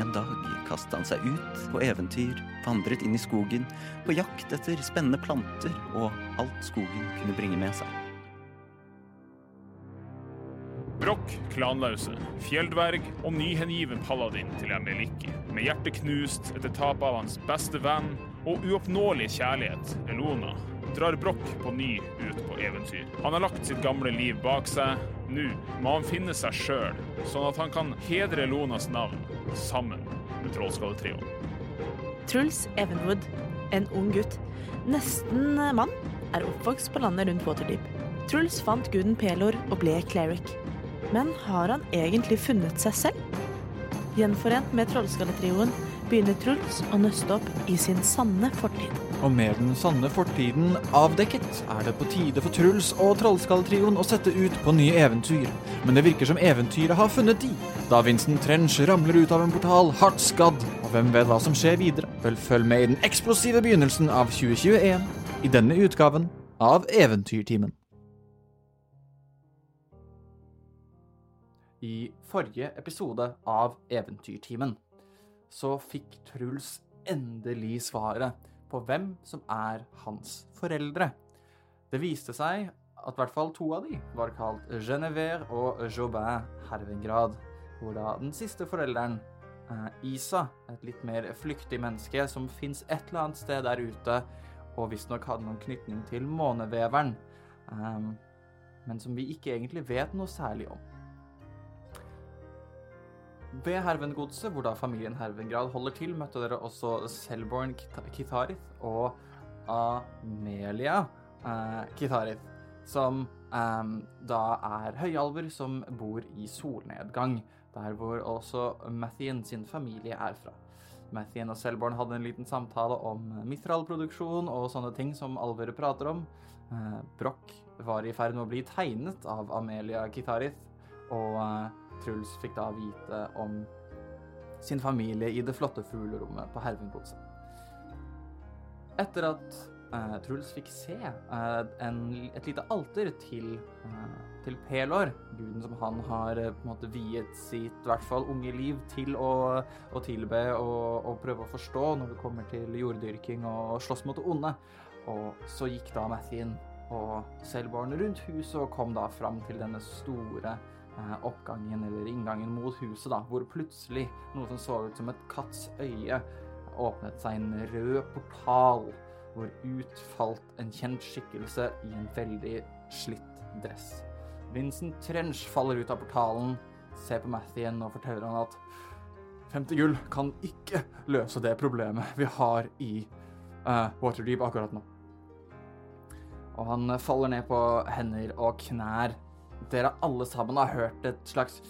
en dag kastet han seg ut på eventyr, vandret inn i skogen, på jakt etter spennende planter og alt skogen kunne bringe med seg. Brokk, klanlause, fjelldverg og nyhengiven paladin til Emeliki. Med hjertet knust etter tapet av hans beste venn og uoppnåelige kjærlighet, Elona, drar Brokk på ny ut på eventyr. Han har lagt sitt gamle liv bak seg. Nå må han finne seg sjøl, sånn at han kan hedre Lonas navn sammen med Trollskalletrioen. Truls Evenwood, en ung gutt, nesten mann, er oppvokst på landet rundt Waterdeep. Truls fant guden Pelor og ble cleric. Men har han egentlig funnet seg selv? Gjenforent med Trollskalletrioen begynner Truls å nøste opp i sin sanne fortid. Og med den sanne fortiden avdekket, er det på tide for Truls og Trollskalletrioen å sette ut på nye eventyr. Men det virker som eventyret har funnet de, da Vincent Trench ramler ut av en portal hardt skadd. Og hvem vet hva som skjer videre? Vel, følg med i den eksplosive begynnelsen av 2021 i denne utgaven av Eventyrtimen. I forrige episode av Eventyrtimen så fikk Truls endelig svaret på hvem som er hans foreldre. Det viste seg at i hvert fall to av de var kalt Genevieve og Jobin Hervengrad, hvor da den siste forelderen, Isa, et litt mer flyktig menneske som fins et eller annet sted der ute, og visstnok hadde noen knytning til måneveveren, eh, men som vi ikke egentlig vet noe særlig om. Ved Hervengodset, hvor da familien Hervengrad holder til, møtte dere også Selborn Kitharith og Amelia eh, Kitharith, som eh, da er høyalver som bor i solnedgang, der hvor også Mathien sin familie er fra. Mathien og Selborn hadde en liten samtale om Mithral-produksjon og sånne ting som alvere prater om. Eh, Broch var i ferd med å bli tegnet av Amelia Kitharith, og eh, Truls fikk da vite om sin familie i det flotte fuglerommet på Hervengodset. Etter at eh, Truls fikk se eh, en, et lite alter til, eh, til Pelor, guden som han har eh, på en måte viet sitt i hvert fall unge liv til å, å tilbe og, og prøve å forstå når det kommer til jorddyrking og slåss mot det onde. Og så gikk da Mathien og selvbarnet rundt huset og kom da fram til denne store oppgangen eller inngangen mot huset, da, hvor plutselig noe som så ut som et katts øye, åpnet seg en rød portal, hvor ut falt en kjent skikkelse i en veldig slitt dress. Vincent Trench faller ut av portalen, ser på Mathien og forteller han at 50 gull kan ikke løse det problemet vi har i uh, Waterdeep akkurat nå. Og han faller ned på hender og knær dere alle sammen har hørt et slags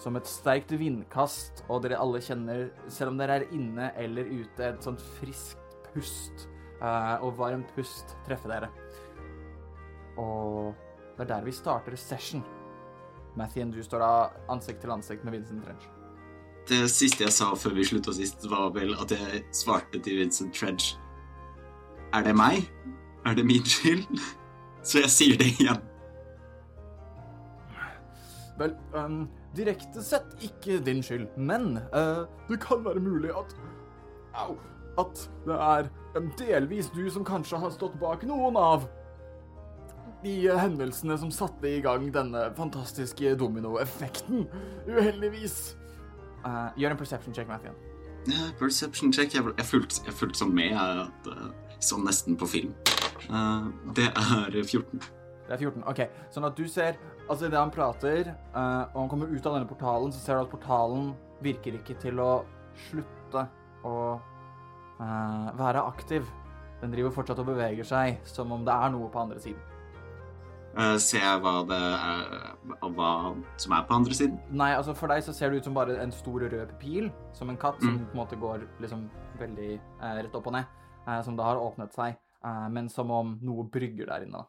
Som et sterkt vindkast, og dere alle kjenner, selv om dere er inne eller ute, et sånt friskt pust uh, og varmt pust treffe dere. Og det er der vi starter session. Mathien, du står da ansikt til ansikt med Vincent Trench. Det siste jeg sa før vi slutta sist, var vel at jeg svarte til Vincent Trench. Er det meg? Er det min skyld? Så jeg sier det igjen. Vel, um, direkte sett ikke din skyld, men uh, det kan være mulig at Au. At det er um, delvis du som kanskje har stått bak noen av de hendelsene som satte i gang denne fantastiske dominoeffekten. Uheldigvis. Uh, gjør en perception check, Mathien. Perception check. Jeg, jeg fulgte jeg sånn med. Jeg, at, uh, sånn nesten på film. Uh, det er 14. Det er 14, ok. Sånn at du ser Altså, idet han prater, uh, og han kommer ut av denne portalen, så ser du at portalen virker ikke til å slutte å uh, være aktiv. Den driver fortsatt og beveger seg som om det er noe på andre siden. Uh, ser jeg hva det er Hva som er på andre siden? Nei, altså for deg så ser det ut som bare en stor rød pil, som en katt, som Mm. på en måte går liksom veldig eh, rett opp og ned, eh, som da har åpnet seg, eh, men som om noe brygger der inne.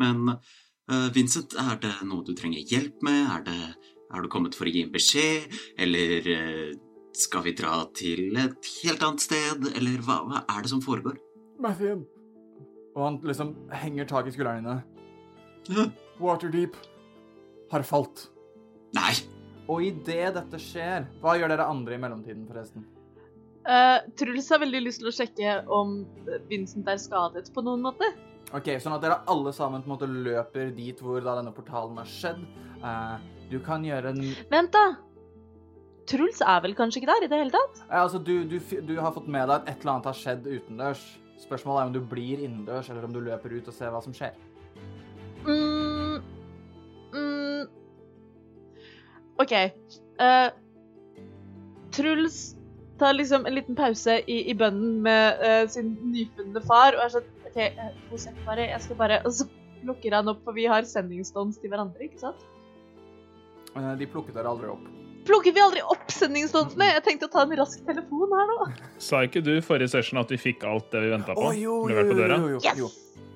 Men eh, Vincent, er det noe du trenger hjelp med? Er det er du kommet for å gi en beskjed? Eller eh, skal vi dra til et helt annet sted? Eller hva, hva er det som foregår? Mathien! Og han liksom henger tak i skuldrene dine. Waterdeep har falt. Nei! Og idet dette skjer Hva gjør dere andre i mellomtiden, forresten? Eh, Truls har veldig lyst til å sjekke om Vincent er skadet på noen måte. Ok, Sånn at dere alle sammen på en måte løper dit hvor da denne portalen har skjedd. Uh, du kan gjøre en Vent, da! Truls er vel kanskje ikke der i det hele tatt? Uh, altså, du, du, du har fått med deg at et eller annet har skjedd utendørs. Spørsmålet er om du blir innendørs, eller om du løper ut og ser hva som skjer. mm, mm. OK. Truls tar liksom en liten pause i, i bønnen med uh, sin nyfunne far og er sånn OK, uh, Josef, bare, jeg skal bare Og så plukker han opp, for vi har sendingstånd til hverandre, ikke sant? Eh, de plukket dere aldri opp. Plukker vi aldri opp sendingståndene? Jeg tenkte å ta en rask telefon her nå. Sa ikke du forrige session at vi fikk alt det vi venta på? Oh, jo, jo, Levert jo, på døra? jo, jo, Yes! jo.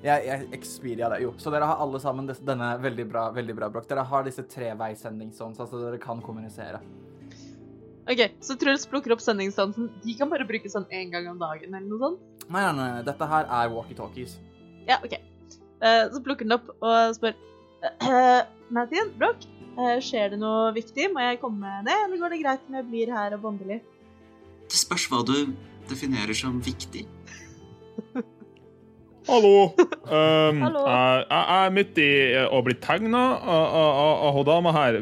Jeg, jeg Expedia det, jo. Så dere har alle sammen denne veldig bra, veldig bra brokk. Dere har disse treveissendingsånd, så dere kan kommunisere. OK, så Truls plukker opp sendingstansen. De kan bare bruke sånn én gang om dagen eller noe sånt. Nei, nei, nei, dette her er walkietalkies. Ja, OK. Uh, så plukker den opp og spør uh, Mathien, Broch, uh, skjer det noe viktig? Må jeg komme ned, eller går det greit om jeg blir her og bonder litt? Det spørs hva du definerer som viktig. Hallo. Um, Hallo. Jeg, jeg er midt i eh, å bli tegna av, hun dama her.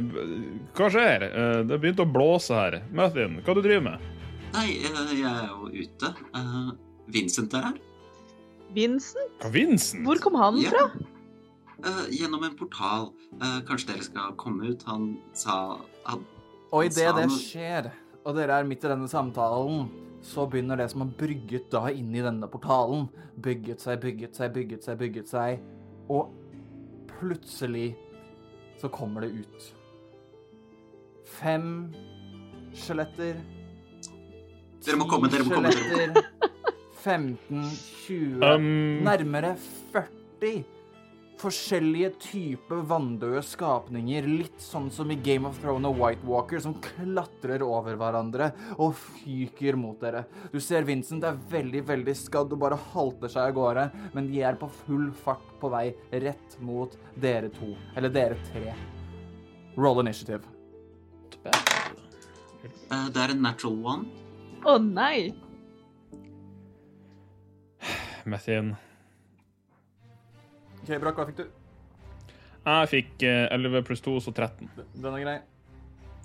Hva skjer? Eh, Det begynte å blåse her. Mathin, hva du driver med? Nei, eh, jeg er jo ute. Eh, Vincent er her. Vincent? Vincent? Hvor kom han Ja. fra? Eh, gjennom en portal. Eh, kanskje dere skal komme ut? Han sa han, Og idet det skjer, og dere er midt i denne samtalen, så begynner det som har brygget da inn i denne portalen, bygget seg, bygget seg, bygget seg, bygget seg, og plutselig så kommer det ut. Fem skjeletter. Dere må komme, dere må komme. skjeletter. 15, 20 Um, Nærmere 40 forskjellige typer vanndøde skapninger, litt sånn som i Game of Thrones og White Walker, som klatrer over hverandre og fyker mot dere. Du ser Vincent er veldig, veldig skadd og bare halter seg av gårde, men de er på full fart på vei rett mot dere to, eller dere tre. Roll initiative. eh, det er en natural one. Å nei! Mathin. OK, Brakk, hva fikk du? Jeg fikk eh, 11 pluss 2, så 13. Den er grei.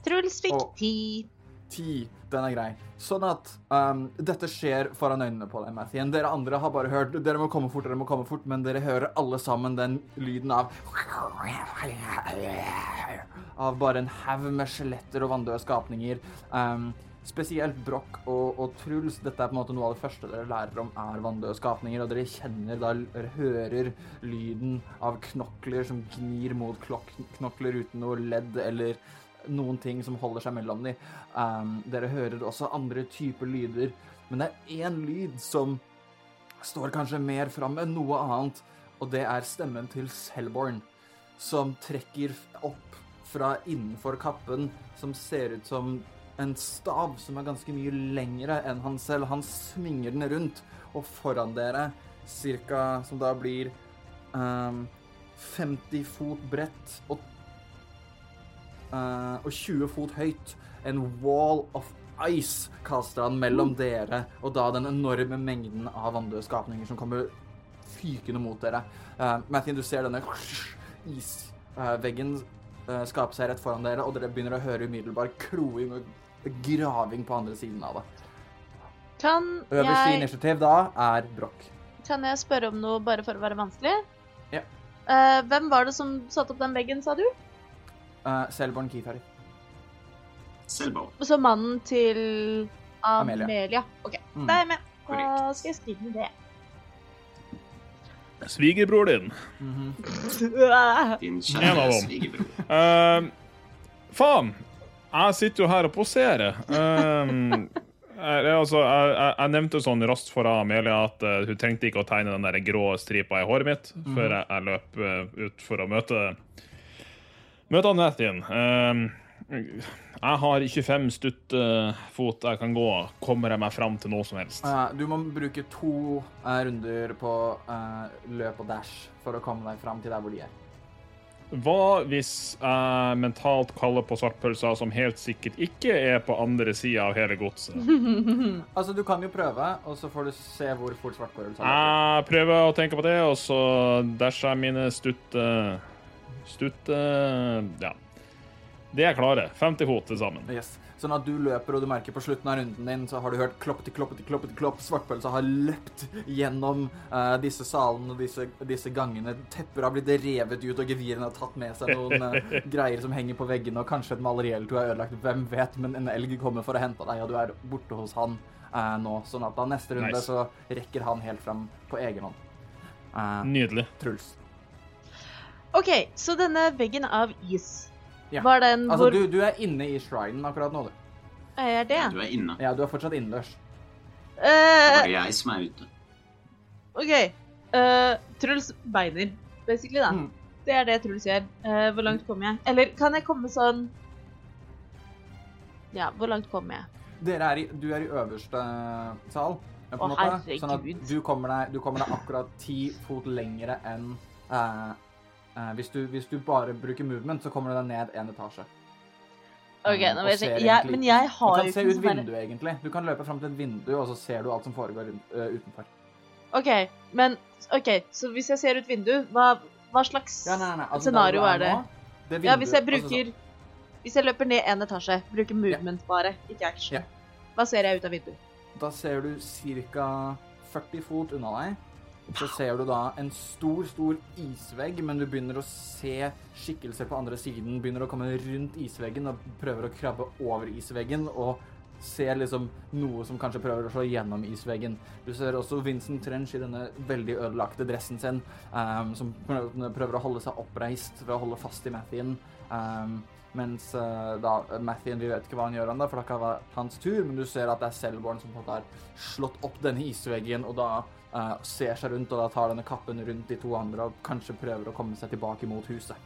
Truls fikk Å. ti. 10. Den er grei. Sånn at um, dette skjer foran øynene på deg, Mathien. Dere andre har bare hørt Dere må komme fort, dere må komme fort, men dere hører alle sammen den lyden av Av bare en haug med skjeletter og vanndøde skapninger. Um, spesielt Broch og, og Truls. Dette er på en måte noe av det første dere lærer om er vanndøde skapninger, og dere kjenner da hører lyden av knokler som gnir mot klok knokler uten noe ledd eller noen ting som holder seg mellom dem. Um, dere hører også andre typer lyder, men det er én lyd som står kanskje mer fram enn noe annet, og det er stemmen til Selborn, som trekker opp fra innenfor kappen, som ser ut som en stav som er ganske mye lengre enn han selv. Han svinger den rundt, og foran dere, cirka som da blir um, 50 fot bredt og uh, og 20 fot høyt. En wall of ice kaster han mellom dere og da den enorme mengden av vanndøde skapninger som kommer fykende mot dere. Uh, Matthew, du ser denne isveggen uh, skape seg rett foran dere, og dere begynner å høre umiddelbar kroing og graving på andre siden av det. Kan Øverst i jeg, initiativ da er Broch. kan jeg spørre om noe bare for å være vanskelig? Ja. Uh, hvem var det som satte opp den veggen, sa du? Uh, Selborn Keithari. Selborn. Så mannen til Amelia. Amelia. OK, Mm. da er jeg med. Da skal jeg skrive ned det. Svigerbror din. Din -hmm. din kjære svigerbror. Uh, faen! Jeg sitter jo her og poserer. Um, jeg, altså, jeg, jeg, nevnte sånn raskt for Amelia at uh, hun trengte ikke å tegne den der grå stripa i håret mitt før jeg, jeg løp uh, ut for å møte Møte Anettin. Um, jeg har 25 stuttefot jeg kan gå. Kommer jeg meg fram til noe som helst? Uh, du må bruke to eh, runder på eh, løp og dash for å komme deg fram til der hvor de er. Hva hvis jeg mentalt kaller på svartpølser som helt sikkert ikke er på andre sida av hele godset? Altså, du kan jo prøve, og så får du se hvor fort svartpølsa er. Jeg prøver å tenke på det, og så dasher jeg mine stutte Stutte Ja. Det er klare. 50 fot til sammen. Yes. Sånn at du løper, og du merker på slutten av runden din, så har du hørt kloppeti, kloppeti, kloppeti, klopp. Svartpølsa har løpt gjennom uh, disse salene og disse, disse gangene. Tepper har blitt revet ut, og gevirene har tatt med seg noen uh, greier som henger på veggene, og kanskje et maleri eller to er ødelagt. Hvem vet? Men en elg kommer for å hente deg, og du er borte hos han uh, nå. Sånn at da neste runde Nice. så rekker han helt fram på egen hånd. Eh, Nydelig. Truls. OK, så denne veggen av is, Ja. var den Altså, hvor du, du er inne i shrinen akkurat nå, du. er det? Du er inne. Ja, du er fortsatt innendørs. Det er Eh, bare jeg som er ute. OK. Uh, Truls beiner, basically, da. Mm. Det er det Truls gjør. Uh, hvor langt kommer jeg? Eller kan jeg komme sånn Ja, hvor langt kommer jeg? Dere er i, du er i øverste sal. På Å, måte, sånn at herregud. du kommer, deg, du kommer deg akkurat ti fot lengre enn eh, hvis, du, hvis du bare bruker movement, så kommer du deg ned en etasje. OK, Eh, nå vet jeg, jeg Men. Jeg, har men jeg Du kan se ikke ut sånn der- vinduet, egentlig. Du kan løpe fram til et vindu, og så ser du alt som foregår eh, utenfor. OK, men OK, så hvis jeg ser ut vinduet, hva, hva slags Ja, nei, nei, nei. Altså, scenario der er du det? nå, det Ja, hvis jeg altså, bruker Hvis jeg løper ned en etasje, bruker movement bare, ikke action, yeah. hva ser jeg ut av vinduet? Da ser du ca. 40 fot unna deg. Så ser du da en stor, stor isvegg, men du begynner å se skikkelser på andre siden. Begynner å komme rundt isveggen og prøver å krabbe over isveggen. Og ser liksom noe som kanskje prøver å slå gjennom isveggen. Du ser også Vincent Trench i denne veldig ødelagte dressen sin, um, som prøver å holde seg oppreist ved å holde fast i Mathien. ehm, mens eh, da Mathien, vi vet ikke hva han gjør ennå, for det ikke vært hans tur, men du ser at det er Selborn som har slått opp denne isveggen, og da uh, ser seg rundt, og da tar denne kappen rundt de to andre og kanskje prøver å komme seg tilbake mot huset.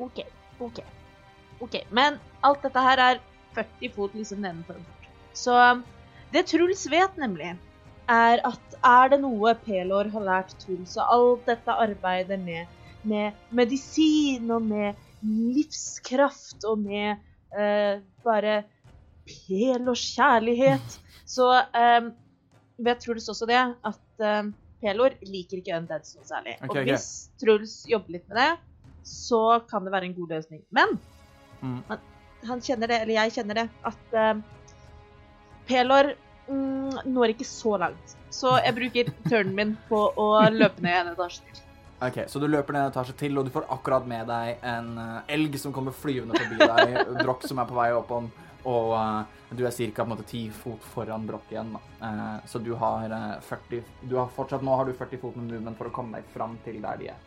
OK, OK. OK. Men alt dette her er 40 fot liksom nedenfor. Så det Truls vet, nemlig, er at er det noe Pelor har lært Truls, og alt dette arbeidet med, med medisin og med livskraft og med eh, bare Pelors kjærlighet, så eh, vet Truls også det at eh, Pelor liker ikke undeads noe særlig. Okay, og hvis Truls jobber litt med det, så kan det være en god løsning. Men Mm. han, han kjenner det, eller jeg kjenner det, at eh, Pelor mm, når ikke så langt. Så jeg bruker turnen min på å løpe ned en etasje til. Ok, Så du løper ned en etasje til, og du får akkurat med deg en uh, elg som kommer flyvende forbi deg, Brokk som er på vei opp om, og uh, du er ca. ti fot foran Brokk igjen. Eh, så du har eh, 40 du har fortsatt, Nå har du 40 fot med movement for å komme deg fram til der de er.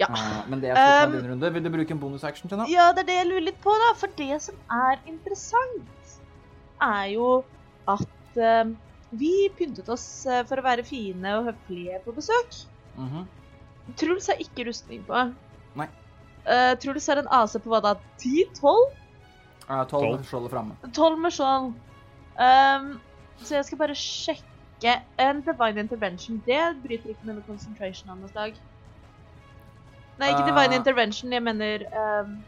Ja. Men det er slutten av Um, din runde. Vil du bruke en bonusaction til nå? Ja, det er det jeg lurer litt på, da. For det som er interessant, er jo at vi pyntet oss for å være fine og høflige på besøk. Mhm. Truls har ikke rustning på. Nei. Uh, Truls har en AC på hva da? 10-12? Eh, 12 Tolv. skjoldet framme. 12 med skjold. Um, så jeg skal bare sjekke en divine intervention. Det bryter ikke med noe concentration av noe slag. Nei, ikke divine Ah. intervention. Jeg mener um,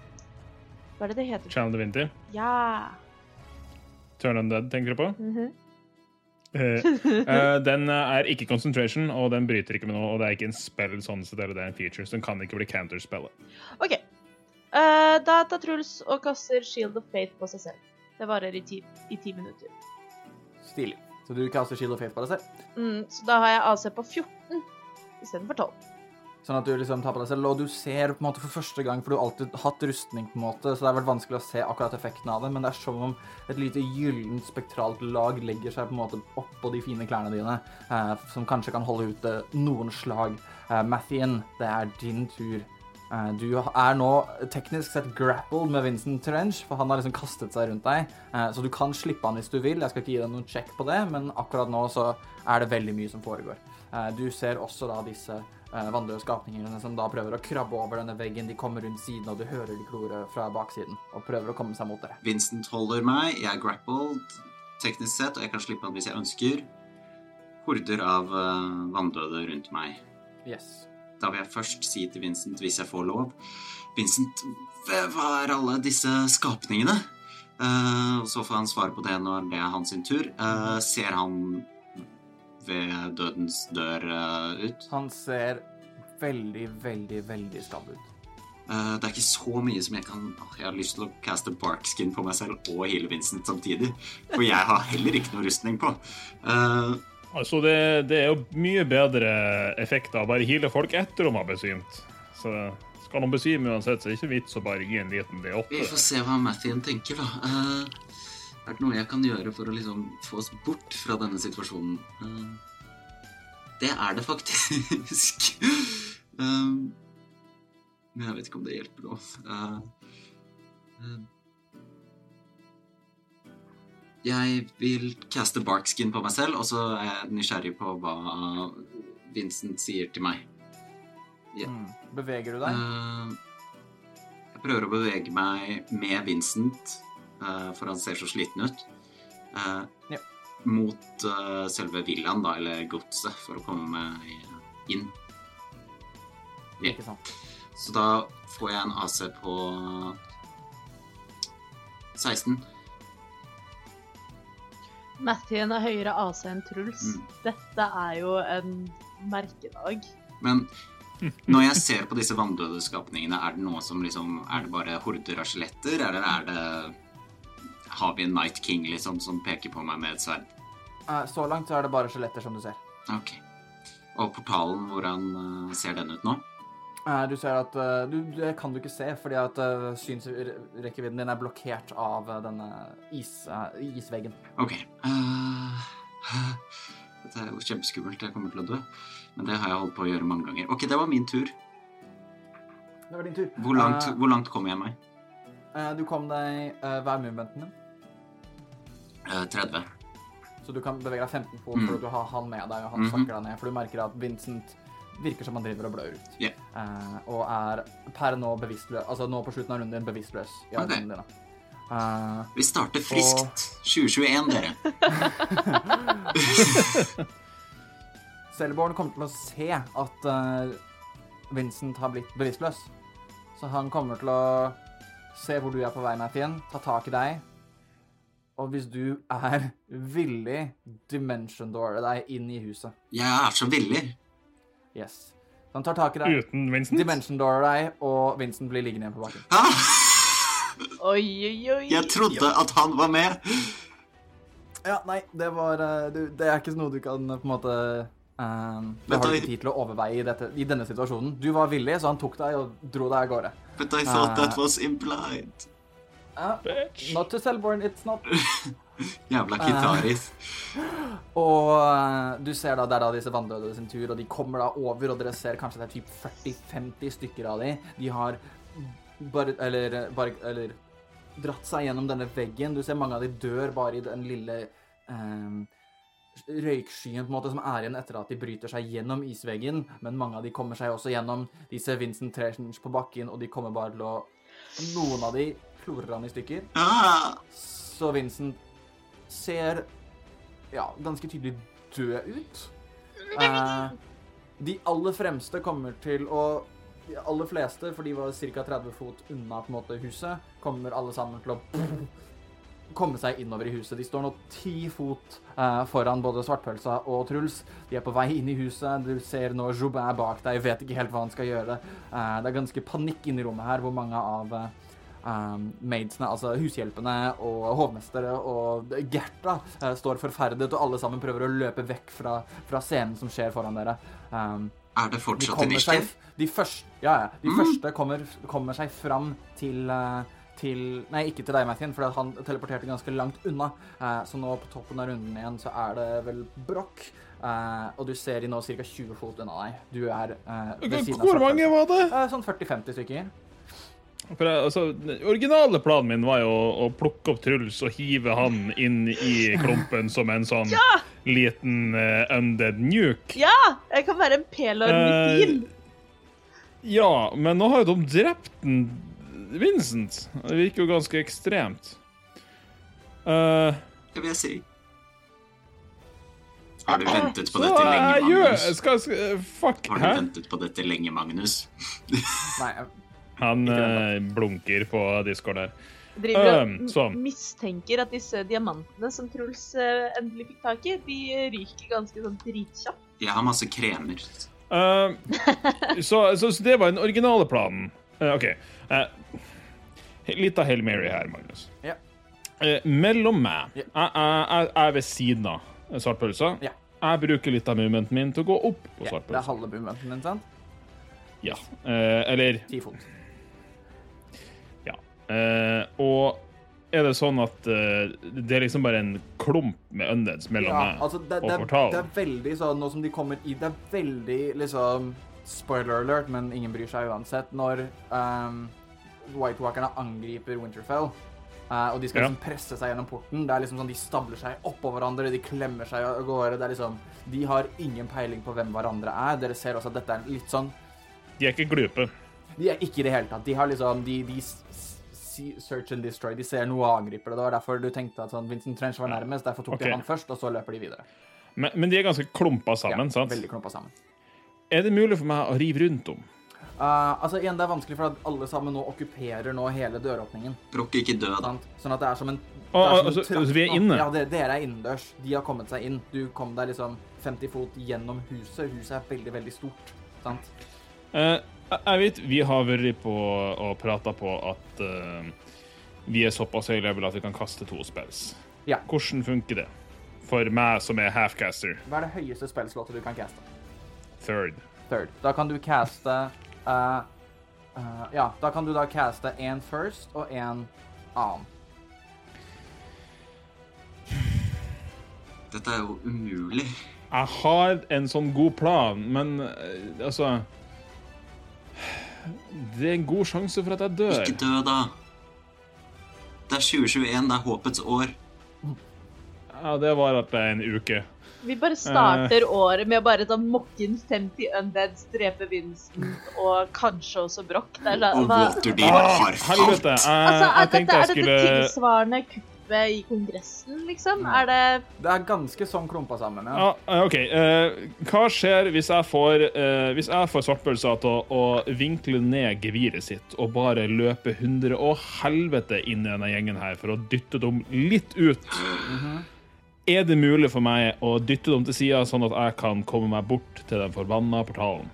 Hva er det det heter? Channel Winter Ja. Turn Undead, tenker du på? Mhm. Eh, eh, den eh, er ikke concentration, og den bryter ikke med noe. Og det er ikke en spell, sånn sett, eller det er en feature, så den kan ikke bli counterspellet. OK. Uh, da tar Truls og kaster Shield of Faith på seg selv. Det varer i ti, i ti minutter. Stilig. Så du kaster Shield of Faith på deg selv? Mm, så da har jeg AC på 14 istedenfor 12. Sånn at du liksom tar på deg selv, og du ser på en måte for første gang, for du har alltid hatt rustning, på en måte, så det har vært vanskelig å se akkurat effekten av det, men det er som om et lite gyllent spektralt lag legger seg på en måte oppå de fine klærne dine, eh, som kanskje kan holde ut eh, noen slag. Eh, Mathien, det er din tur. Eh, Du er nå teknisk sett grappled med Vincent Trench, for han har liksom kastet seg rundt deg. Eh, Så du kan slippe han hvis du vil. Jeg skal ikke gi deg noen check på det, men akkurat nå så er det veldig mye som foregår. Eh, Du ser også da disse eh, vanndøde skapningene som da prøver å krabbe over denne veggen. De kommer rundt siden, og du hører de klore fra baksiden og prøver å komme seg mot dere. Vincent holder meg, jeg er grappled teknisk sett, og jeg kan slippe han hvis jeg ønsker. Horder av uh, vanndøde rundt meg. Yes. Da vil jeg først si til Vincent, hvis jeg får lov Vincent, hva er alle disse skapningene? Uh, så får han svare på det når det er hans sin tur. Uh, ser han ved dødens dør eh, ut? Han ser veldig, veldig, veldig skadd ut. Uh, det er ikke så mye som jeg kan Jeg har lyst til å caste barkskin på meg selv og heale Vincent samtidig. For jeg har heller ikke noe rustning på. Uh, Altså, det, det er jo mye bedre effekter å bare heale folk etter de har besvimt. Så skal de besvime uansett, så er det ikke vits å bare gi en liten D8. vi får se hva Mathien tenker, da. Eh, er det noe jeg kan gjøre for å liksom få oss bort fra denne situasjonen? Eh, det er det faktisk. Eh, men jeg vet ikke om det hjelper nå. Eh, jeg vil caste barkskin på meg selv, og så er jeg nysgjerrig på hva Vincent sier til meg. Yeah. Mm. Beveger du deg? Jeg prøver å bevege meg med Vincent, for han ser så sliten ut. eh, Ja. Mot eh, selve villaen, da, eller godset, for å komme inn. ja. Ikke sant? Så da får jeg en AC på 16. Mathien er høyere AC enn Truls. Mm. Dette er jo en merkedag. Men når jeg ser på disse vanndøde skapningene, er det noe som liksom Er det bare horder av skjeletter, eller er det Har vi en Night King, liksom, som peker på meg med et sverd? Så langt så er det bare skjeletter, som du ser. Ok. Og portalen, hvordan eh, ser den ut nå? Eh, Du ser at eh, du, Det kan du ikke se, fordi at synsrekkevidden din er blokkert av denne is, isveggen. Ok. dette er jo kjempeskummelt. Jeg kommer til å dø. Men det har jeg holdt på å gjøre mange ganger. Ok, det var min tur. Det var din tur. Hvor langt, uh, hvor langt kom jeg meg? du kom deg uh, Hva er movementen din? Eh, 30. Så du kan bevege deg 15 fot Mm. for at du har han med deg, og han Mhm. snakker deg ned. For du merker at Vincent virker som han driver og blør ut. Yeah. Uh, og er per nå bevisstløs Altså nå på slutten av runden din bevisstløs i okay. armene dine. Eh, Vi starter friskt. 2021, dere. Selborn kommer til å se at uh, Vincent har blitt bevisstløs. Så han kommer til å se hvor du er på vei, Mathien, ta tak i deg. Og hvis du er villig, dimension doore deg inn i huset. Jeg er så villig. Yes. Så han tar tak i deg, Uten Vincent. dimension doorer deg, og Vincent blir liggende igjen på bakken. Ah! Oi, oi, oi. Jeg trodde at han var med. Ja, nei, det var eh, du, Det er ikke noe du kan eh, på en måte Um, Det har du du- ikke tid til å overveie i, dette, i denne situasjonen. Du var villig, så han tok deg og dro deg av gårde. But I thought that Ah. was implied. Bitch. not to Celeborn, it's not. Jævla kitaris. Uh, Og eh, du ser da, det er da disse vanndøde sin tur, og de kommer da over, og dere ser kanskje det er typ 40-50 stykker av de. De har bare, eller, bare, eller dratt seg gjennom denne veggen. Du ser mange av de dør bare i den lille eh, røykskyen på en måte som er igjen etter at de bryter seg gjennom isveggen, men mange av de kommer seg også gjennom. De ser Vincent Treasons på bakken, og de kommer bare til å Noen av de klorer han i stykker. Ah! Så Vincent ser ja, ganske tydelig død ut. Eh, de aller fremste kommer til å De aller fleste, for de var ca. 30 fot unna på en måte huset, kommer alle sammen til å komme seg innover i huset. De står nå ti fot eh, foran både Svartpølsa og Truls. De er på vei inn i huset. Du ser nå Joubin bak deg, vet ikke helt hva han skal gjøre. Eh, det er ganske panikk inne i rommet her, hvor mange av eh, um, maidsene, altså hushjelpene og hovmestere og Gerta uh, står forferdet, og alle sammen prøver å løpe vekk fra, fra scenen som skjer foran dere. Um, Er det fortsatt de initiativ? De første, ja, ja, de Mm. første kommer, kommer seg fram til uh, til Nei, ikke til deg, Mathien, for han teleporterte ganske langt unna. Uh, så nå på toppen av runden igjen så er det vel Broch. Uh, og du ser de nå ca. 20 fot unna deg. Du er uh, ved siden av Hvor mange var det? Eh, sånn 40-50 stykker. For jeg, altså, den originale planen min var jo å, å plukke opp Truls og hive han inn i klumpen som en sånn liten uh, undead nuke. Ja! Jeg kan være en pelor-missil. Ja, men nå har jo de drept den Vincent. Det virker jo ganske ekstremt. Uh, Det vil jeg si. Har du ventet på så dette lenge, Magnus? skal, skal, Fuck, Har du hæ? ventet på dette lenge, Magnus? Nei, eh, Han eh, blunker på Discord der. Driver og Um, sånn. mistenker at disse diamantene som Truls uh, endelig fikk tak i, de ryker ganske sånn dritkjapt. Jeg har masse kremer. Uh, så, så, så det var den originale planen. Eh, OK. Uh, litt av Hail Mary her, Magnus. Ja. Eh, mellom meg Ja. Jeg, er ved siden av svartpølsa. Ja. Jeg bruker litt av movementen min til å gå opp på ja, det er halve movementen din, sant? Ja. Eh, eller Ti fot. Eh, og er det sånn at uh, det er liksom bare en klump med undeads mellom Ja, meg altså det, og det, portalen? det er veldig sånn, nå som de kommer i, det er veldig liksom Spoiler alert, men ingen bryr seg uansett. Når um, White Walkerne angriper Winterfell, uh, og de skal Ja. liksom presse seg gjennom porten, det er liksom sånn de stabler seg oppå hverandre, de klemmer seg av gårde. Det er liksom De har ingen peiling på hvem hverandre er. Dere ser også at dette er litt sånn De er ikke glupe. De er ikke i det hele tatt. De har liksom De, de search and destroy. De ser noe og angriper det. Det var derfor du tenkte at sånn Vincent Trench var nærmest. Derfor tok okay. de han først, og så løper de videre. Men, men de er ganske klumpa sammen, ja, sant? Veldig klumpa sammen. Er det mulig for meg å rive rundt om? Uh, altså igjen, Det er vanskelig, for at alle sammen nå okkuperer nå hele døråpningen. Brokk ikke dø, da. Sånn at det er som en, er som en altså, trapp altså, vi er inne? Ja, det, dere er innendørs. De har kommet seg inn. Du kom deg liksom 50 fot gjennom huset. Huset er veldig, veldig stort. Sant? Eh, jeg- vet vi har vært på og prata på at uh, vi er såpass høy level at vi kan kaste to spells. Ja. Hvordan funker det? For meg som er halfcaster. Hva er det høyeste spillslottet du kan caste? Third. Third. Da kan du caste uh, uh, Ja, da kan du da caste én first og én annen. Dette er jo umulig. Jeg har en sånn god plan, men altså Det er en god sjanse for at jeg dør. Ikke dø, da. Det er 2021, det er håpets år. Ja, det var at det er en uke. Vi bare starter året med å bare sånn mokke inn 50 undeads, drepe Vincent og kanskje også Broch. Det er Og Waterdeal Ah, har helvete! falt. Altså, er jeg dette, er dette skulle tilsvarende kuppet i Kongressen, liksom? Er det Det er ganske sånn klumpa sammen. Ja, Ja. eh, OK. eh, hva skjer hvis jeg får, uh, hvis jeg får svartpølsa til å, vinkle ned geviret sitt og bare løpe hundre og helvete inn i denne gjengen her for å dytte dem litt ut? Er det mulig for meg å dytte dem til sida, sånn at jeg kan komme meg bort til den forbanna portalen?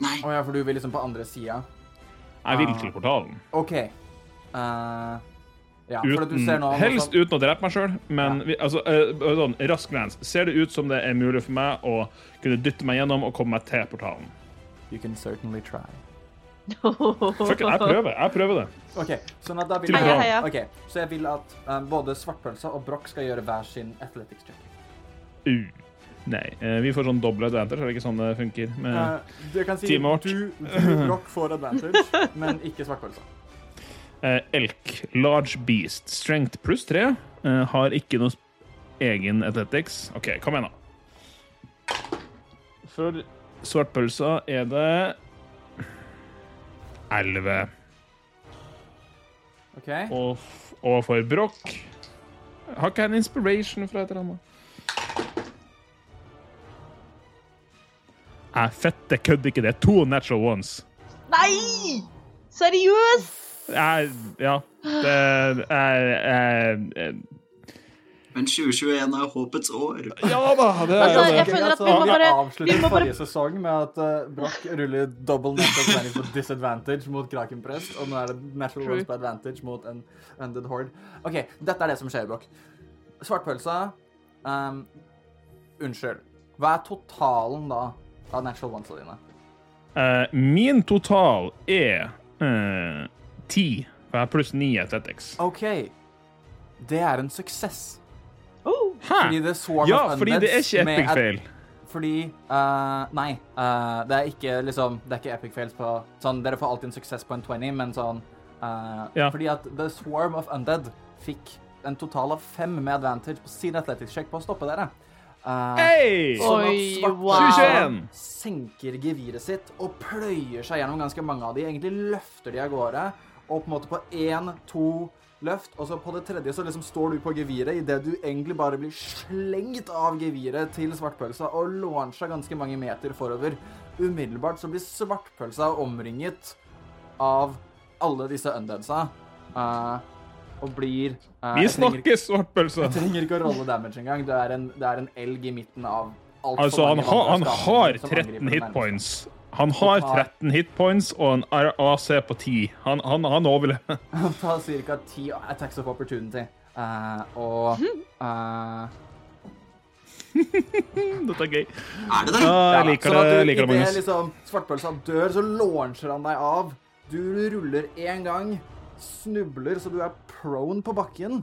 Nei, Å ja, for du vil liksom på andre sida? Jeg vil Ah. til portalen. OK. Eh, ja, Uten, nå helst uten å drepe meg sjøl, men vi, altså, uh, sånn, rask glans. Ser det ut som det er mulig for meg å kunne dytte meg gjennom og komme meg til portalen? You can certainly try. Fuck it, jeg prøver. Jeg prøver det. OK, sånn at da vil jeg Heia, heia. Ok, Så jeg vil at um, både Svartpølsa og Broch skal gjøre hver sin athletics check. Uh, nei. Uh, vi får sånn doble advantage, er det ikke sånn det funker? Med, uh, du kan si teamet vårt. du, du Broch får advantage, men ikke Svartpølsa. Eh, elk, large beast, strength pluss tre, eh, har ikke noe egen athletics. OK, kom igjen, da. For svartpølsa er det elleve. OK? Og, og for brokk har ikke jeg en inspiration fra et eller annet? Jeg fette kødder ikke, det er to natural ones. Nei! Seriøst? Jeg, ja. Det er jeg, jeg, men 2021 er håpets år. Ja da! Det Altså, er, jeg føler at vi må bare- avslutter vi må bare- forrige sesong med at uh, Broch ruller double natural twenty på disadvantage mot Kraken Prest, og nå er det natural True. på advantage mot en undead horde. OK, dette er det som skjer, Broch. Svartpølsa um, Unnskyld. Hva er totalen da av natural ones dine. Uh, min total er eh, ti. for jeg har pluss ni i Athletics. OK. Det er en suksess. Oh, Fordi det er Swarm Ja, of fordi det er ikke epic fail. Fordi uh, Nei. Uh, det er ikke liksom Det er ikke epic fails på Sånn, dere får alltid en suksess på en 20, men sånn uh, Ja. Fordi at The Swarm of Undead fikk en total av fem med advantage på sin athletics check på å stoppe dere. Uh, Hei! Sånn at Oi, svart wow. senker geviret sitt og pløyer seg gjennom ganske mange av de. Egentlig løfter de av gårde, og på en måte på én, to løft, og så på det tredje så liksom står du på geviret idet du egentlig bare blir slengt av geviret til svartpølsa og launcha ganske mange meter forover. Umiddelbart så blir svartpølsa omringet av alle disse undeadsa. Uh, og blir uh, Vi snakker snakkes, svartpølse. jeg trenger ikke å rolle damage engang. Det er en, det er en elg i midten av alt Altså, han, ha, han har 13 hitpoints. Han har 13 hitpoints og en AC på 10. Han, han, han overlever. Han tar ca. 10 attacks of opportunity. Uh, og uh... Dette er gøy. Er det det? Ja, jeg liker det, sånn liker det, idet liksom svartpølsa dør, så launcher han deg av. Du ruller én gang, snubler så du er prone på bakken,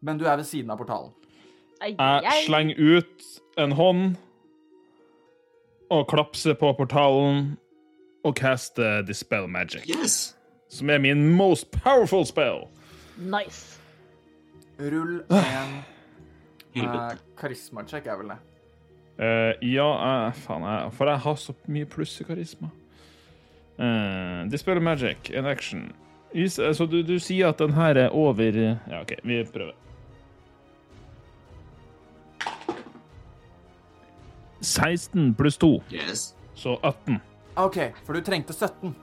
men du er ved siden av portalen. Jeg slenger ut en hånd og klapse på portalen og caste Dispel Magic, Yes. som er min most powerful spell. Nice. Rull en uh, karisma-check, er vel det. Uh, ja, uh, faen, jeg, for jeg har så mye pluss i karisma. Uh, Dispel Magic, en action. Is, så du, du sier at den her er over Ja, OK, vi prøver. 16 pluss 2, Yes. så 18. OK, for du trengte 17.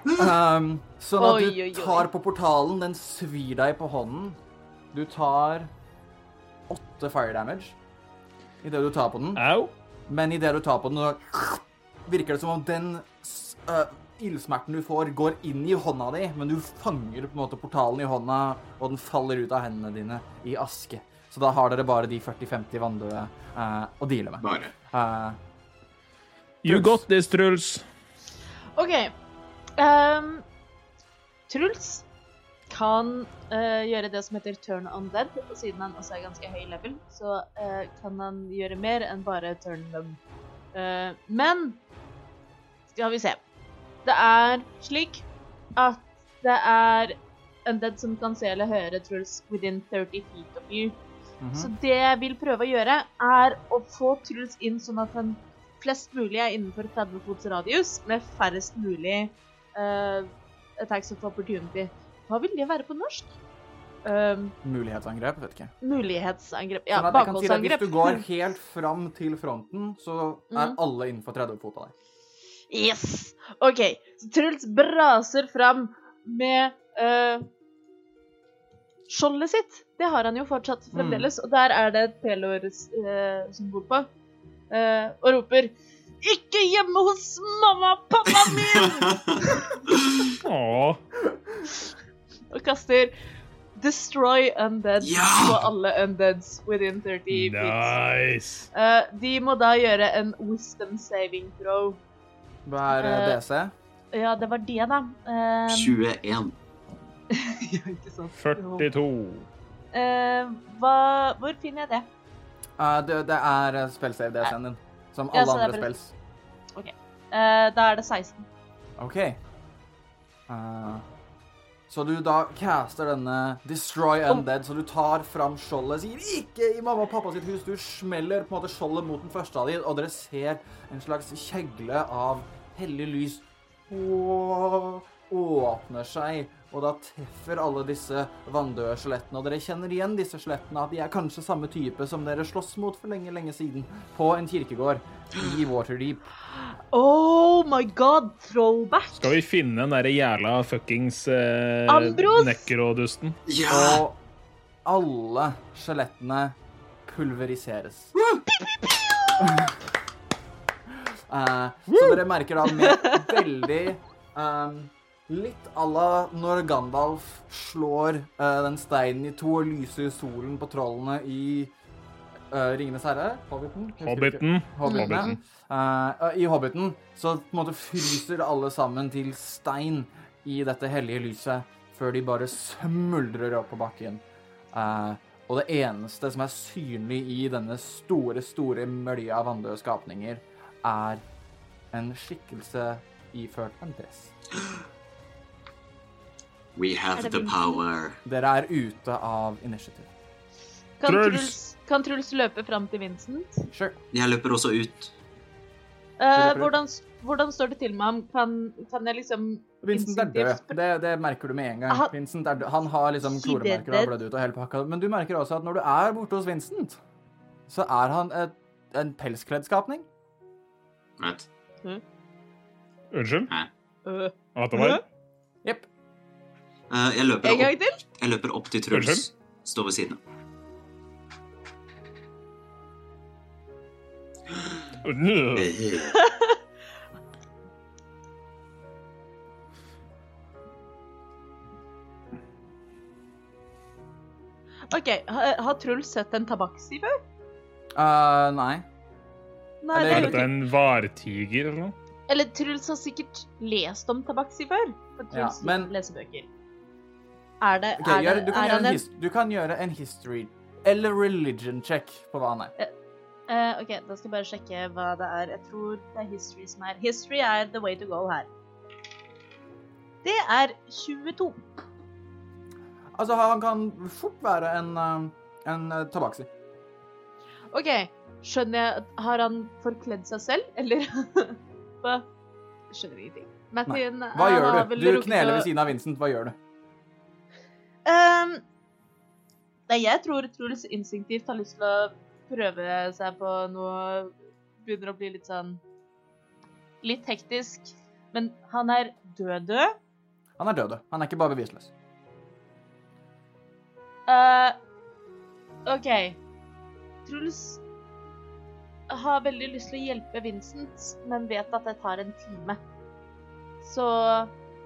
Um, sånn at Oi, du tar på portalen, den svir deg på hånden. Du tar åtte fire damage idet du tar på den. Au. Men idet du tar på den, så virker det som om den øh, ildsmerten du får, går inn i hånda di, men du fanger på en måte portalen i hånda, og den faller ut av hendene dine i aske. Så da har dere bare de 40-50 vanndøde uh, å deale med. Bare. Uh, You got this, Truls. OK. Um, Truls kan uh, gjøre det som heter turn undead, og siden han også er ganske høy level, så uh, kan han gjøre mer enn bare turn them. Uh, men skal vi se. Det er slik at det er undead som kan se eller høre Truls within 30 feet of you. Mhm. Så det jeg vil prøve å gjøre, er å få Truls inn sånn at han flest mulig er innenfor 30 fots radius, med færrest mulig uh, attacks of opportunity. Hva vil det være på norsk? Um, Mulighetsangrep, vet ikke. mulighetsangrep. Ja, Sånn bakholdsangrep. si. Hvis du går helt fram til fronten, så er mm. alle innenfor 30 fot av deg. Yes! OK. Så Truls braser fram med eh, skjoldet sitt. Det har han jo fortsatt fremdeles, og der er det et pelor-symbol på. Eh, og roper 'Ikke hjemme hos mamma og pappa min!' Og kaster 'Destroy undead' Ja! på alle undeads within 30 feet. Nice. Eh, de må da gjøre en wisdom saving throw. Hva er eh, Eh, DC? Ja, det var det, da. Eh, 21. ja, ikke sant. 42. Uh, hva, hvor finner jeg det? Uh, det, det er eh, spellsave DC-en din. Som Ja, alle andre bare- spells. Uh, da er det 16. OK. Eh, så du da caster denne Destroy Undead, så du tar fram skjoldet, sier 'ikke i mamma og pappa sitt hus'. Du smeller på en måte skjoldet mot den første av dem, og dere ser en slags kjegle av hellig lys Åh, åpner seg, og da treffer alle disse vanndøde skjelettene. Og dere kjenner igjen disse skjelettene, at de er kanskje samme type som dere sloss mot for lenge, lenge siden på en kirkegård i Waterdeep. Oh my god, throwback! Skal vi finne den derre jævla fuckings eh, Ambros! nekrodusten? Ja! Og alle skjelettene pulveriseres. uh, så dere merker da med veldig ehm, Litt à la når Gandalf slår uh, den steinen i to og lyser solen på trollene i uh, Ringenes herre, Hobbiten? Hobbiten. Hobbiten. Hobbiten. Uh, I Hobbiten så på en måte fryser alle sammen til stein i dette hellige lyset før de bare smuldrer opp på bakken. Eh, og det eneste som er synlig i denne store, store mølja av vanndøde skapninger, er en skikkelse iført en dress. We have the power. Dere er ute av initiativ. Kan Truls! Kan Truls løpe fram til Vincent? Sure. Jeg løper også ut. Eh, hvordan, hvordan står det til med ham? Kan, kan jeg liksom Vincent er død. Det, det merker du med en gang. Han- Vincent er død. Han har liksom He kloremerker og har blødd ut og hele pakka. Men du merker også at når du er borte hos Vincent, så er han et, en pelskledd skapning. Unnskyld? At det var Jepp. Eh, jeg, løper En gang opp, jeg løper opp til Truls. Står ved siden av. OK, har, har Truls sett en tabaksi før? Uh, nei. Nei, det Er dette en vartiger eller noe? Eller Truls har sikkert lest om tabaksi før. For Truls Ja, men- leser bøker. Er det, okay, er gjør, du, kan er en en du kan gjøre en history eller religion check på hva han er. Uh, OK, da skal jeg bare sjekke hva det er. Jeg tror det er history som er History er the way to go her. Det er 22. Altså, han kan fort være en, eh, en tabaksi. OK, skjønner jeg Har han forkledd seg selv, eller Hva? Skjønner ingenting. Martin, Hva gjør du? Du kneler ved siden av Vincent. Hva gjør du? Ehm, nei, jeg tror Truls instinktivt har lyst til å prøve seg på noe Begynner å bli litt sånn Litt hektisk. Men han er død-død. Han er død. Han er ikke bare bevisløs. Uh, OK. Truls har veldig lyst til å hjelpe Vincent, men vet at det tar en time. Så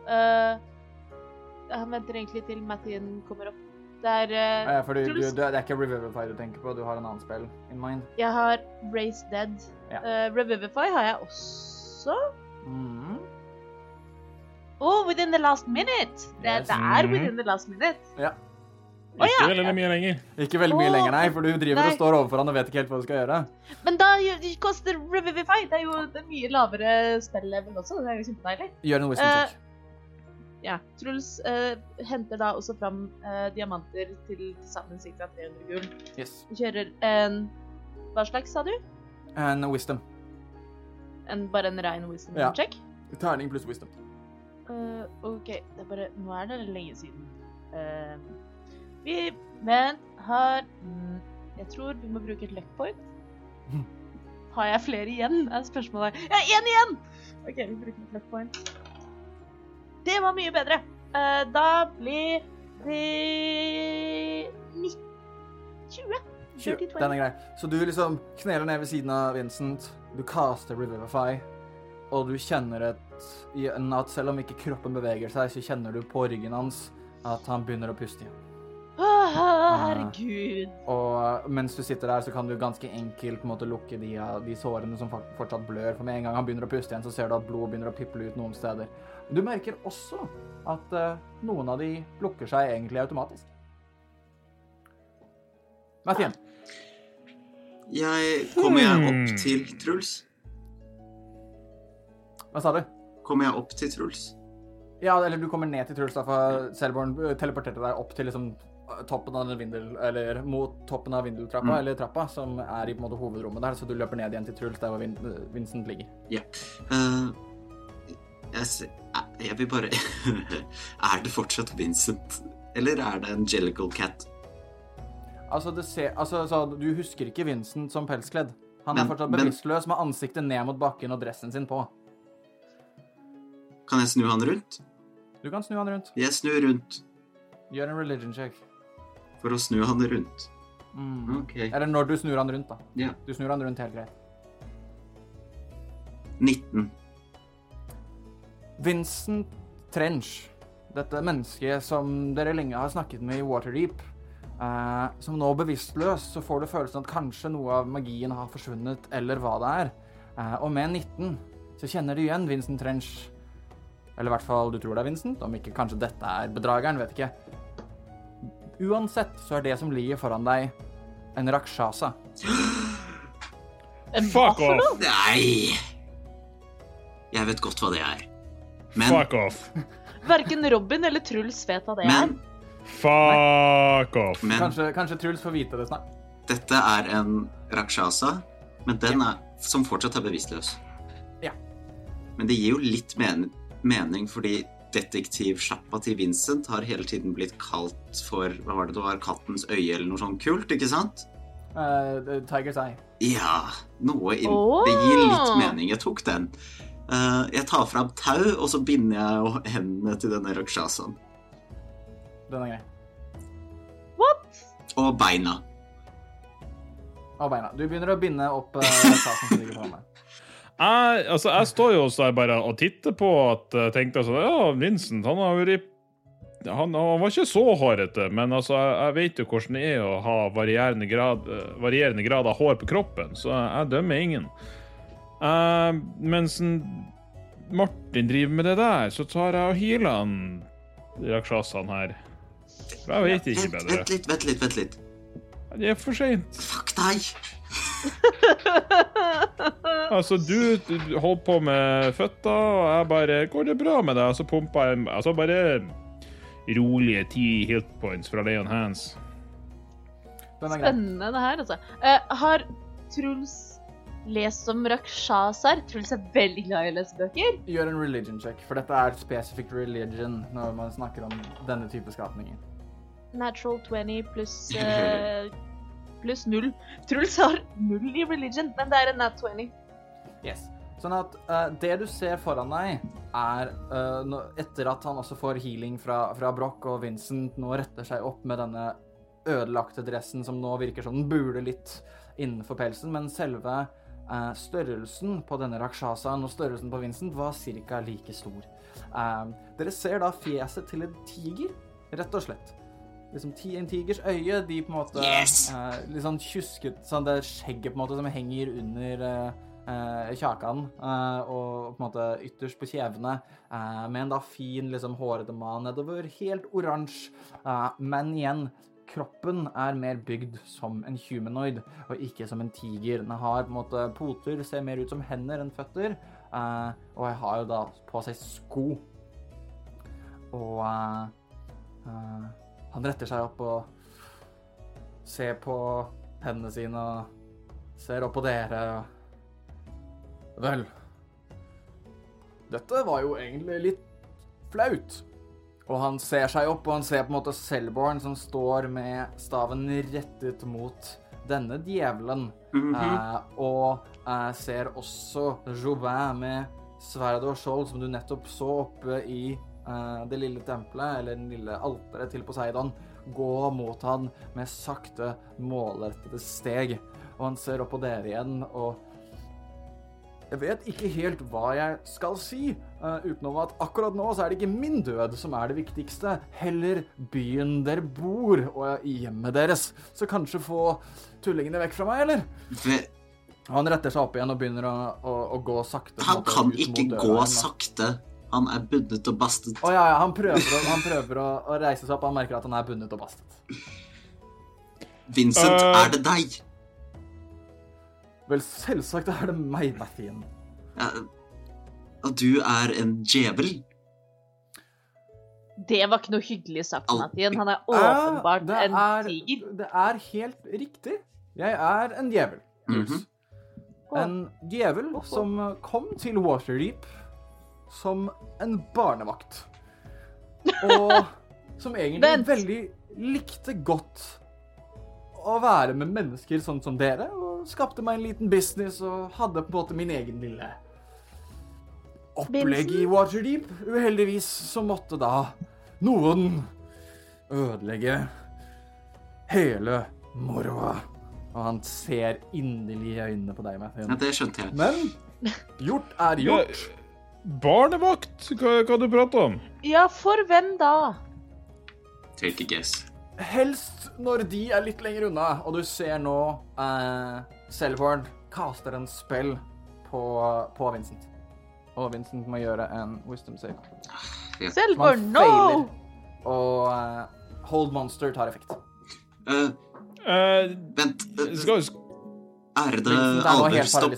eh, Han venter egentlig til Mathien kommer opp. Det er eh, ja, for du, du, det er ikke Revivify du tenker på, du har en annen spill in mind. Jeg har Race Dead. Ja. Uh, Revivify har jeg også. Mm. Oh, within the last minute! Det, Yes. det er Mhm. within the last minute. Ja. Ikke ja. veldig mye lenger. Ikke veldig mye oh, lenger, nei, for du driver nei. og står overfor han og vet ikke helt hva du skal gjøre. Men da koster Revivify. Det er jo det mye lavere spell-level også. Det er jo kjempedeilig. Gjør en wisdom Eh, check. Ja, Truls eh, henter da også fram eh, diamanter til til sammen ca. 300 gull. Yes. Kjører en Hva slags, sa du? En wisdom. En, bare en rein wisdom Ja. check? Terning pluss wisdom. Eh, OK, det er bare Nå er det lenge siden. Eh, vi Men har mm, Jeg tror vi må bruke et luck point. Har jeg flere igjen? er spørsmålet. Jeg har én igjen! OK, vi bruker et luck point. Det var mye bedre. Eh, da blir det 19 20. 20. Den er grei. Så du liksom kneler ned ved siden av Vincent, du caster Revivify, og du kjenner et, at selv om ikke kroppen beveger seg, så kjenner du på ryggen hans at han begynner å puste igjen. Å, herregud. Og mens du sitter der, så kan du ganske enkelt på en måte lukke de, de sårene som fortsatt blør. For med en gang han begynner å puste igjen, så ser du at blodet begynner å piple ut noen steder. Du merker også at eh, noen av de lukker seg egentlig automatisk. Mathien. Jeg Kommer jeg Hmm. opp til Truls? Hva sa du? Kommer jeg opp til Truls? Ja, eller du kommer ned til Truls, da, for Selborn eh, teleporterte deg opp til liksom toppen av den vindel, eller mot toppen av vindeltrappa, Mm. eller trappa, som er i på en måte hovedrommet der, så du løper ned igjen til Truls, der hvor Vincent ligger. Ja. Eh, jeg, eh, jeg vil bare Er det fortsatt Vincent? Eller er det en Jellicle Cat? Altså, det ser, altså så du husker ikke Vincent som pelskledd. Han er fortsatt bevisstløs med ansiktet ned mot bakken og dressen sin på. Kan jeg snu han rundt? Du kan snu han rundt. Jeg snur rundt Gjør en religion check. for å snu han rundt. Mm. OK. Eller når du snur han rundt, da. Ja. Du snur han rundt helt greit. 19. Vincent Trench, dette mennesket som dere lenge har snakket med i Waterdeep, eh, som nå bevisstløs, så får du følelsen at kanskje noe av magien har forsvunnet, eller hva det er. Eh, og med 19 så kjenner du igjen Vincent Trench. Eller i hvert fall du tror det er Vincent, om ikke kanskje dette er bedrageren, vet ikke. Uansett så er det som ligger foran deg, en rakshasa. En Fuck off! Nei! Jeg vet godt hva det er. Men, Fuck off! Verken Robin eller Truls vet hva det er. men, Fuck off! men Kanskje, kanskje Truls får vite det snart. dette er en rakshasa, men den er, som fortsatt er bevisstløs. Ja. Men det gir jo litt men mening, fordi detektivsjappa til Vincent har hele tiden blitt kalt for Hva var det det var? Kattens øye, eller noe sånt kult, ikke sant? Uh, Tigers Eye. Ja, noe inn Oh. Det gir litt mening. Jeg tok den. Eh, jeg tar fram tau, og så binder jeg jo hendene til denne rakshasaen. Den er grei. What? Og beina. Og beina. Du begynner å binde opp uh, raksasen som ligger foran deg. Jeg, altså, jeg står jo også der bare og titter på at jeg tenkte sånn Ja, Vincent, han har vært han, han var ikke så hårete, men altså, jeg, jeg vet jo hvordan det er å ha varierende grad, eh, varierende grad av hår på kroppen, så jeg, jeg dømmer ingen. Eh, mens Martin driver med det der, så tar jeg og healer han Rakshasaen her. For jeg vet ikke Vent, bedre. vent litt, vent litt, vent litt. Det er for seint. Fuck deg! Altså, du, du holdt på med føtta, og jeg bare Går det bra med deg? Og så pumpa jeg Altså, bare rolige ti hit points fra Leon Hands. Spennende det her, altså. Uh, har Truls lest om Rakshasar. Truls er veldig glad i å lese bøker. Gjør en religion check, for dette er specific religion når man snakker om denne type skapninger. Natural 20 pluss uh, pluss null. Truls har null i religion, men det er en nat 20. Yes. Sånn at uh, det du ser foran deg, er uh, Etter at han også får healing fra, fra Broch og Vincent nå retter seg opp med denne ødelagte dressen som nå virker som den buler litt innenfor pelsen, men selve eh, størrelsen på denne rakshasaen og størrelsen på Vincent var ca. like stor. Eh, dere ser da fjeset til en tiger, rett og slett. Liksom En tigers øye, de på en måte Yes! eh, Litt sånn tjusket Sånn det skjegget på en måte som henger under eh, eh, kjakan, eh, og på en måte ytterst på kjevene, eh, med en da fin, liksom hårete man nedover, helt oransje. Eh, men igjen, kroppen er mer bygd som en humanoid, og ikke som en tiger. Den har på en måte poter, ser mer ut som hender enn føtter, eh, og jeg har jo da på seg sko. Og eh, eh, han retter seg opp og ser på hendene sine og ser opp på dere. Vel Dette var jo egentlig litt flaut. Og han ser seg opp, og han ser på en måte Selborn som står med staven rettet mot denne djevelen. Mhm. eh, og eh, ser også Joubin med sverd og skjold, som du nettopp så oppe i eh, det lille tempelet, eller den lille alteret til Poseidon, gå mot han med sakte, målrettede steg. Og han ser opp på dere igjen, og jeg vet ikke helt hva jeg skal si, uh, utenom at akkurat nå så er det ikke min død som er det viktigste, heller byen dere bor, og hjemmet deres. Så kanskje få tullingene vekk fra meg, eller? Det... Han retter seg opp igjen og begynner å, å, å gå sakte. Han måte kan ikke døra gå sakte. Han er bundet og bastet. Å ja, ja, han prøver, å, han prøver å, å reise seg opp, han merker at han er bundet og bastet. Vincent, uh... er det deg? Vel, selvsagt er det meg, Mathien. Ja, og du er en djevel? Det var ikke noe hyggelig sagt, Mathien. Han er åpenbart det en er, tiger. Det er helt riktig. Jeg er en djevel. Mm -hmm. En djevel som kom til Waterdeep som en barnevakt. Og som egentlig Vent. veldig likte godt å være med mennesker sånn som dere, og skapte meg en liten business og hadde på en måte min egen lille opplegg i Waterdeep. Uheldigvis så måtte da noen ødelegge hele moroa. Og han ser inderlig i øynene på deg, Ja, det skjønte jeg. Men gjort er gjort. Barnevakt? Hva, hva du prater om? Ja, for hvem da? Take a guess. Helst når de er litt lenger unna, og du ser nå Selborn kaster en spill på, på Vincent. Og Vincent må gjøre en wisdom save. Selborn, Man no! feiler. Og eh, Hold Monster tar effekt. Uh, uh, vent. uh, skal, Ærede er Alver, stopp.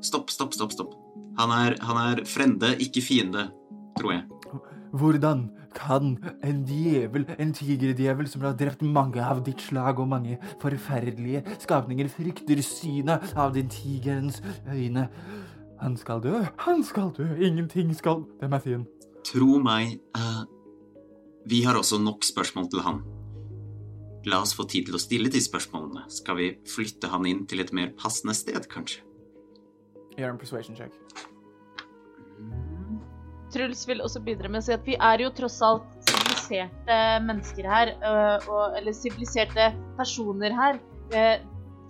Stopp, stopp, stopp. stopp. Han er, han er frende, ikke fiende, tror jeg. Hvordan kan en djevel, en tigerdjevel som har drept mange av ditt slag og mange forferdelige skapninger, frykter synet av din tigerens øyne? Han skal dø, han skal dø, ingenting skal Det er Mathien. Tro meg, uh, vi har også nok spørsmål til han. La oss få tid til å stille de spørsmålene. Skal vi flytte han inn til et mer passende sted, kanskje? Gjør en persuasion check. Truls vil også bidra med å si at vi er jo tross alt siviliserte mennesker her. øh, og, eller siviliserte personer her. Eh,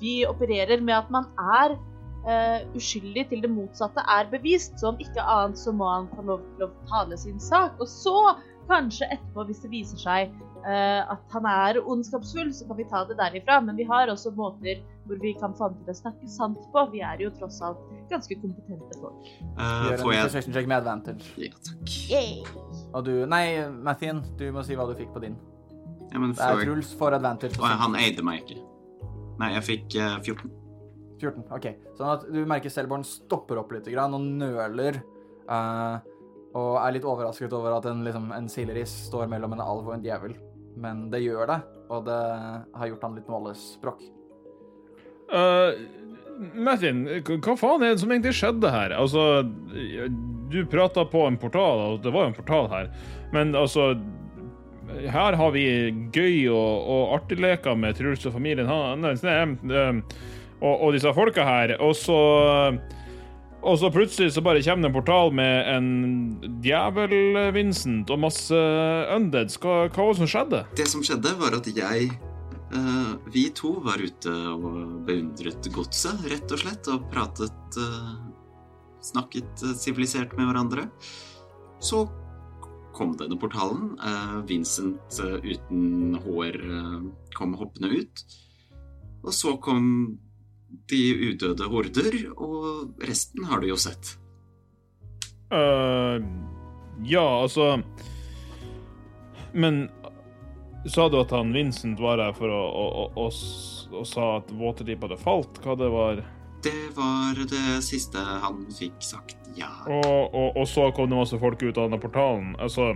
Vi opererer med at man er eh, uskyldig til det motsatte er bevist. Så om ikke annet så må han få lov til å tale sin sak. Og så, kanskje etterpå, hvis det viser seg uh, at han er ondskapsfull, så kan vi ta det derifra. Men vi har også måter hvor vi kan få andre til å snakke sant på. Vi er jo tross alt ganske kompetente folk. Uh, får jeg persuasion check med advantage. Ja, takk. Og du Nei, Mathien, du må si hva du fikk på din. Ja, men Det er. Truls for advantage. Å, han eide meg ikke. Nei, jeg fikk uh, 14. 14. OK. Sånn at du merker Selborn stopper opp litt grann, og nøler. eh, og er litt overrasket over at en, liksom, en silderis står mellom en alv og en djevel. Men det gjør det, og det har gjort han litt målesprokk. Uh, Martin, hva faen er det som egentlig skjedde her? Altså, du prata på en portal, og det var jo en portal her, men altså her har vi gøy og, og artig leker med Truls og familien hans og, og disse folka her, og så og så plutselig så bare kommer det en portal med en djevel-Vincent og masse undeads. Hva, hva var det som skjedde? Det som skjedde, var at jeg uh, Vi to var ute og beundret godset, rett og slett, og pratet uh, Snakket eh, sivilisert med hverandre. Så kom denne portalen. Uh, Vincent uten hår kom hoppende ut. Og så kom de udøde horder, og resten har du jo sett. Uh, ja, altså Men sa du at han Vincent var her for å, å, å, å, sa at Waterdeep hadde falt? Hva det var? Det var det siste han fikk sagt, ja. Og, og, og så kom det masse folk ut av denne portalen. Altså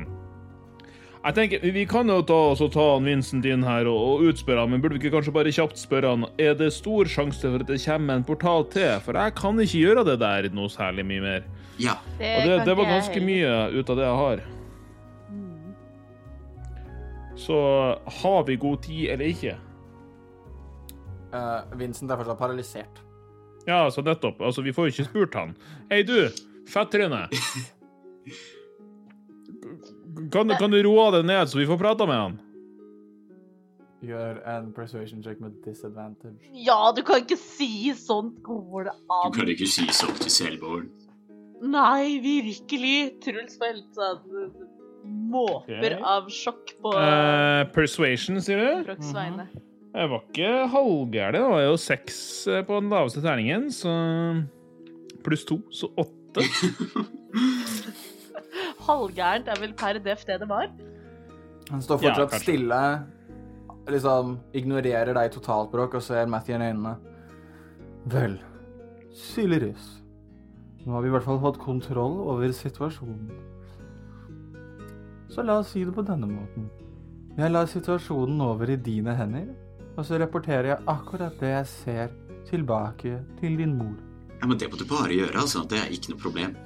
jeg tenker, Vi kan jo ta, også ta han Vincent inn her og, og utspørre han, men burde vi ikke kanskje bare kjapt spørre han Er det stor sjanse for at det kommer en portal til? For jeg kan ikke gjøre det der noe særlig mye mer. Ja. Og det, det var ganske jeg mye ut av det jeg har. Mm. Så har vi god tid eller ikke? Uh, Vincent er fortsatt paralysert. Ja, så nettopp. Altså, vi får jo ikke spurt han. Hei, du! Fettryne! Kan, kan du roe deg ned, så vi får prata med han? Gjør en persuasion check med disadvantage. Ja, du kan ikke si sånt. Går det Du kan ikke si sånn til Selborn. Nei, virkelig. Truls får helt sånn måper okay. av sjokk på uh, persuasion, sier du? Brox vegne. Jeg var ikke halvgæren. Det var jo seks eh, på den laveste terningen, så Pluss to, så åtte. Halvgærent er vel per def det det var. Han står fortsatt ja, stille, liksom ignorerer deg totalt, totalbråk og ser Matthew i øynene. Vel, Syleris. Nå har vi i hvert fall hatt kontroll over situasjonen. Så la oss si det på denne måten. Jeg lar situasjonen over i dine hender, og så rapporterer jeg akkurat det jeg ser, tilbake til din mor. Ja, men det må du bare gjøre, altså. Det er ikke noe problem.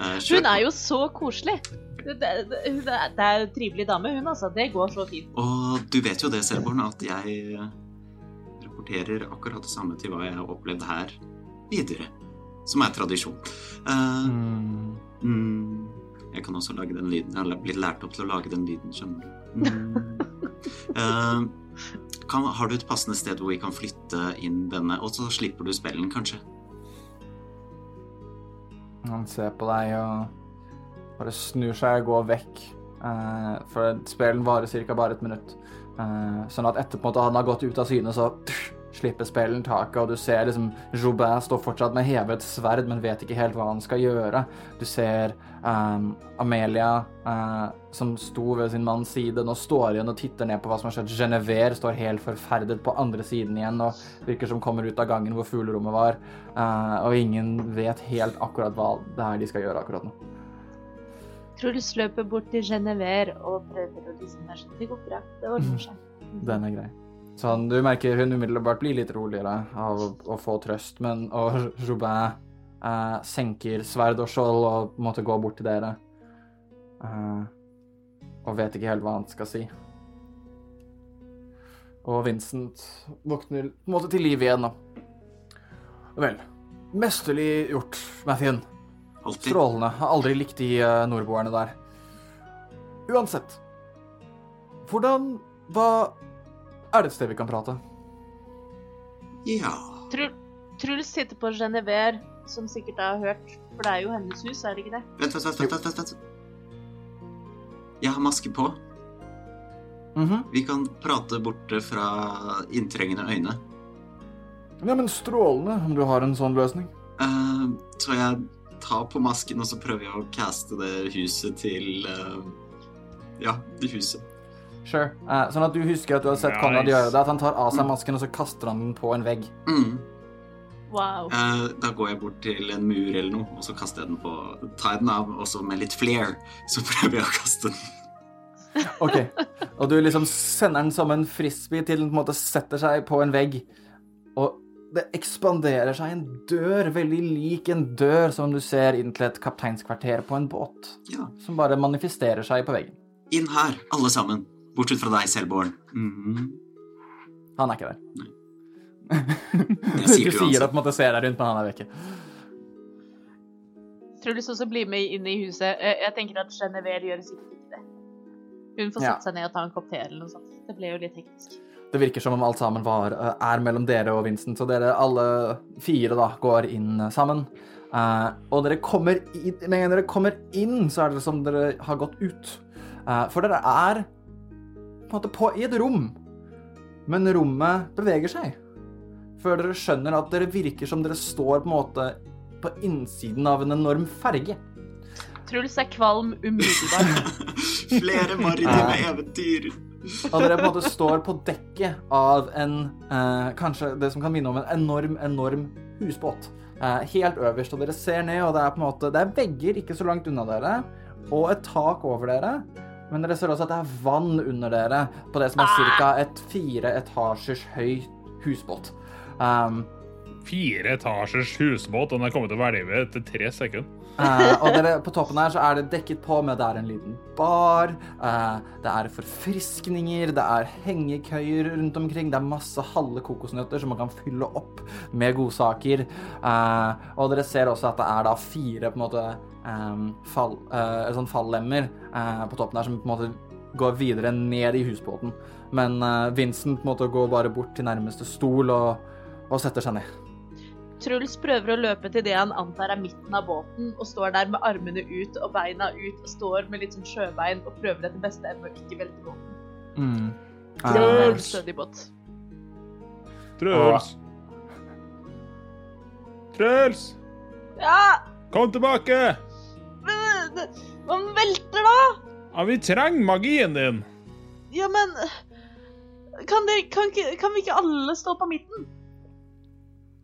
Eh, Hun er jo så koselig. Det, det, det, hun er- det er en trivelig dame, hun altså. Det går så fint. Og du vet jo det, Selborn, at jeg eh, rapporterer akkurat det samme til hva jeg har opplevd her videre. Som er tradisjon. Uh, Mm. mm, jeg kan også lage den lyden. Jeg har blitt lært opp til å lage den lyden, skjønner du. Mm. Uh, kan, har du et passende sted hvor vi kan flytte inn denne, og så slipper du spellen, kanskje? Han ser på deg og bare snur seg og går vekk Uh, for spelen varer ca. bare et minutt. Uh, sånn at etterpå at han har gått ut av syne, så slipper spillen taket, og du ser liksom Joubert står fortsatt med hevet sverd, men vet ikke helt hva han skal gjøre. Du ser um, Amelia, uh, som sto ved sin manns side, nå står igjen og titter ned på hva som har skjedd. Genever står helt forferdet på andre siden igjen og virker som kommer ut av gangen hvor fuglerommet var. uh, og ingen vet helt akkurat hva det er de skal gjøre akkurat nå. Truls løper bort til Genever og prøver å liksom være Det går bra. Det ordner seg. Den er grei. Sånn, du merker hun umiddelbart blir litt roligere av å, å få trøst, men og Robin eh, senker sverd og skjold og måtte gå bort til dere. Eh, og vet ikke helt hva han skal si. Og Vincent våkner på en måte til liv igjen, da. Vel, mesterlig gjort, Mathien. Altid. Strålende. Har aldri likt de uh, nordboerne der. Uansett. Hvordan Hva er det et sted vi kan prate? Ja. Trul Truls sitter på Genever, som sikkert har hørt, for det er jo hennes hus, er det ikke det? Vent, vent, vent. vent, vent, vent. Jeg har maske på. Mhm. Vi kan prate borte fra inntrengende øyne. Ja, men strålende om du har en sånn løsning. Uh, så jeg tar på masken, og så prøver jeg å caste det huset til uh, Ja, det huset. Sure. Uh, sånn at du husker at du har sett Nice. Gjøre det, at han tar av seg masken, og så kaster han den på en vegg. Mm. Wow. Uh, da går jeg bort til en mur eller noe, og så kaster jeg den på Tar jeg den av, og så med litt flair, så prøver jeg å kaste den. Ok. Og du liksom sender den som en frisbee til den på en måte setter seg på en vegg. Og det ekspanderer seg en dør, veldig lik en dør som du ser inn til et kapteinskvarter på en båt. Ja. Som bare manifesterer seg på veggen. Inn her, alle sammen. Bortsett fra deg, Selborn. Mhm. Han er ikke der. Jeg Du sier det på en måte ser deg rundt, men han er vekke. Truls også blir med inn i huset. Eh, Jeg tenker at Genevieve gjør sikkert ikke det. Hun får Ja. seg ned og ta en kopp te eller noe sånt. Det ble jo litt hektisk. Det virker som om alt sammen var, eh, er mellom dere og Vincent, så dere alle fire da går inn eh, sammen. Uh, og dere kommer inn, med en gang dere kommer inn, så er det som dere har gått ut. Uh, for dere er på en måte på, i et rom, men rommet beveger seg. Før dere skjønner at dere virker som dere står på en måte på innsiden av en enorm ferge. Truls er kvalm umiddelbart. Flere maritime eventyr. Og dere på en måte står på dekket av en eh, Kanskje det som kan minne om en enorm, enorm husbåt. Eh, helt øverst, og dere ser ned, og det er på en måte Det er vegger ikke så langt unna dere, og et tak over dere. Men dere ser også at det er vann under dere på det som er ca. et fire etasjers høy husbåt. Um, Fire etasjers husbåt, og den er kommet til å hvelve etter tre sekunder. Uh, og dere, på toppen her så er det dekket på med det er en liten bar, uh, det er forfriskninger, det er hengekøyer rundt omkring, det er masse halve kokosnøtter som man kan fylle opp med godsaker. Uh, og dere ser også at det er da fire på en måte em, fall, uh, sånn fallemmer uh, på toppen der som på en måte går videre ned i husbåten. Men uh, Vincent på en måte går bare bort til nærmeste stol og, og setter seg ned. Truls prøver å løpe til det han antar er midten av båten, og står der med armene ut og beina ut, og står med litt sånn sjøbein og prøver etter beste evne å ikke velte båten. Mm. Truls! er Truls! båt. Truls! Truls! Ja! Kom tilbake! Eh, Man velter da! Ja, vi trenger magien din. Ja, men kan, det, kan, kan vi ikke alle stå på midten?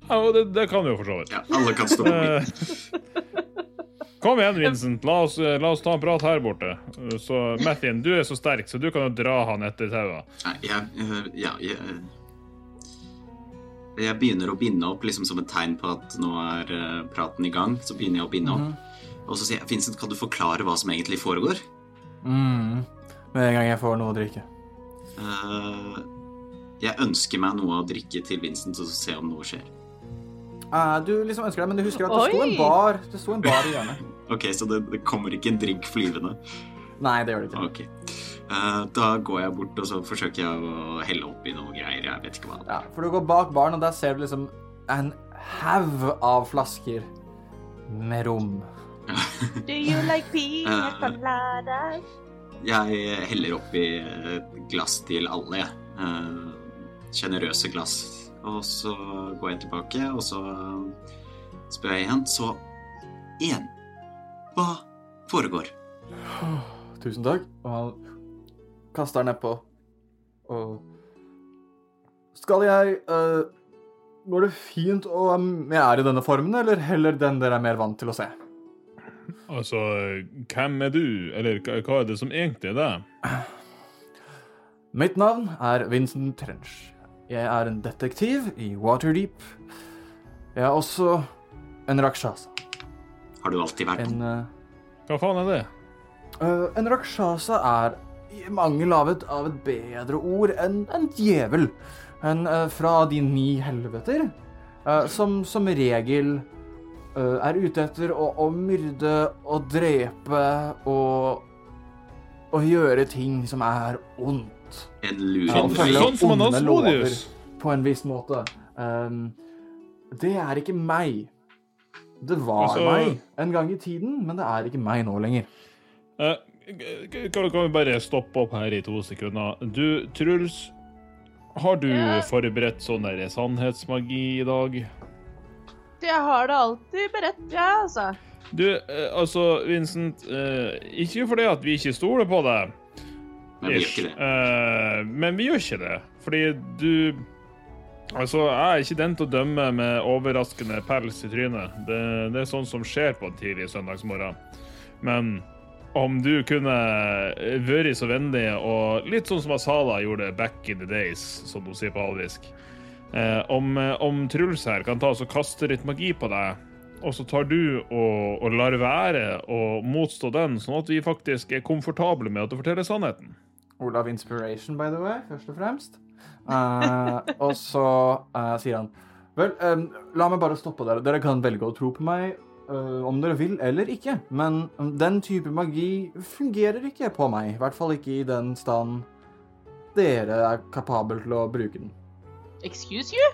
Ja, det, det kan vi jo for så vidt. Ja, alle kan stå på midten. Eh, Kom igjen, Vincent. La oss, la oss ta en prat her borte. Så Mathien, du er så sterk, så du kan jo dra han etter tauet. Ja, jeg, eh, ja, jeg, jeg begynner å binde opp liksom som et tegn på at nå er eh, praten i gang. Så begynner jeg å binde opp. Og så sier jeg Vincent, kan du forklare hva som egentlig foregår? Mm. Med en gang jeg får noe å drikke. Eh, jeg ønsker meg noe å drikke til Vincent, og så se om noe skjer. Eh, du liksom ønsker det, men du husker at det sto en Oi! bar Det sto en bar i hjørnet. Ok, så det, det kommer ikke en drink flyvende. Nei, det gjør det ikke. Ok. Eh, da går jeg bort, og så forsøker jeg å helle oppi noe greier. Jeg vet ikke hva. Ja, for du går bak baren, og der ser du liksom en haug av flasker med rom. Do you like pina Eh. coladas? Jeg heller oppi et glass til alle, jeg. Eh, Sjenerøse glass. Og så går jeg tilbake, og så spør jeg igjen. Så igjen, hva foregår? Tusen takk. Og han kaster nedpå. Og Skal jeg uh, Går det fint om jeg er i denne formen, eller heller den dere er mer vant til å se? Altså, hvem er du? Eller hva er det som egentlig er det? Mitt navn er Vincent Trench. Jeg er en detektiv i Waterdeep. Jeg er også en rakshasa. Har du alltid vært En, Uh, Hva faen er det? Uh, en rakshasa er i mange lavet av et bedre ord enn en djevel. En uh, fra de ni helveter, som som regel er ute etter å, å myrde og drepe og å gjøre ting som er ondt. en Ja, luring? og følge Sånn som onde lover På en viss måte. Um, det er ikke meg. Det var Altså- meg en gang i tiden, men det er ikke meg nå lenger. Uh, kan, kan vi bare stoppe opp her i to sekunder? Du, Truls, har du Ja. forberedt sånn der sannhetsmagi i dag? Jeg har det alltid beredt, ja, altså. Du, eh, altså, Vincent, eh, ikke fordi at vi ikke stoler på deg, Men vi gjør ikke det. eh, men vi gjør ikke det. Fordi du Altså, jeg er ikke den til å dømme med overraskende pels i trynet. Det, det er sånn som skjer på en tidlig søndagsmorgen. Men om du kunne vært så vennlig og litt sånn som Asala gjorde back in the days, som hun sier på alvisk eh, om, eh, om Truls her kan ta oss og kaste litt magi på deg, og så tar du og, og lar være å motstå den, sånn at vi faktisk er komfortable med at du forteller sannheten. Olav Inspiration, by the way, først og fremst. Eh, og så eh, sier han Vel, la meg bare stoppe dere. Dere kan velge å tro på meg eh, om dere vil eller ikke. Men den type magi fungerer ikke på meg. I hvert fall ikke i den stand dere er kapabel til å bruke den. Excuse you?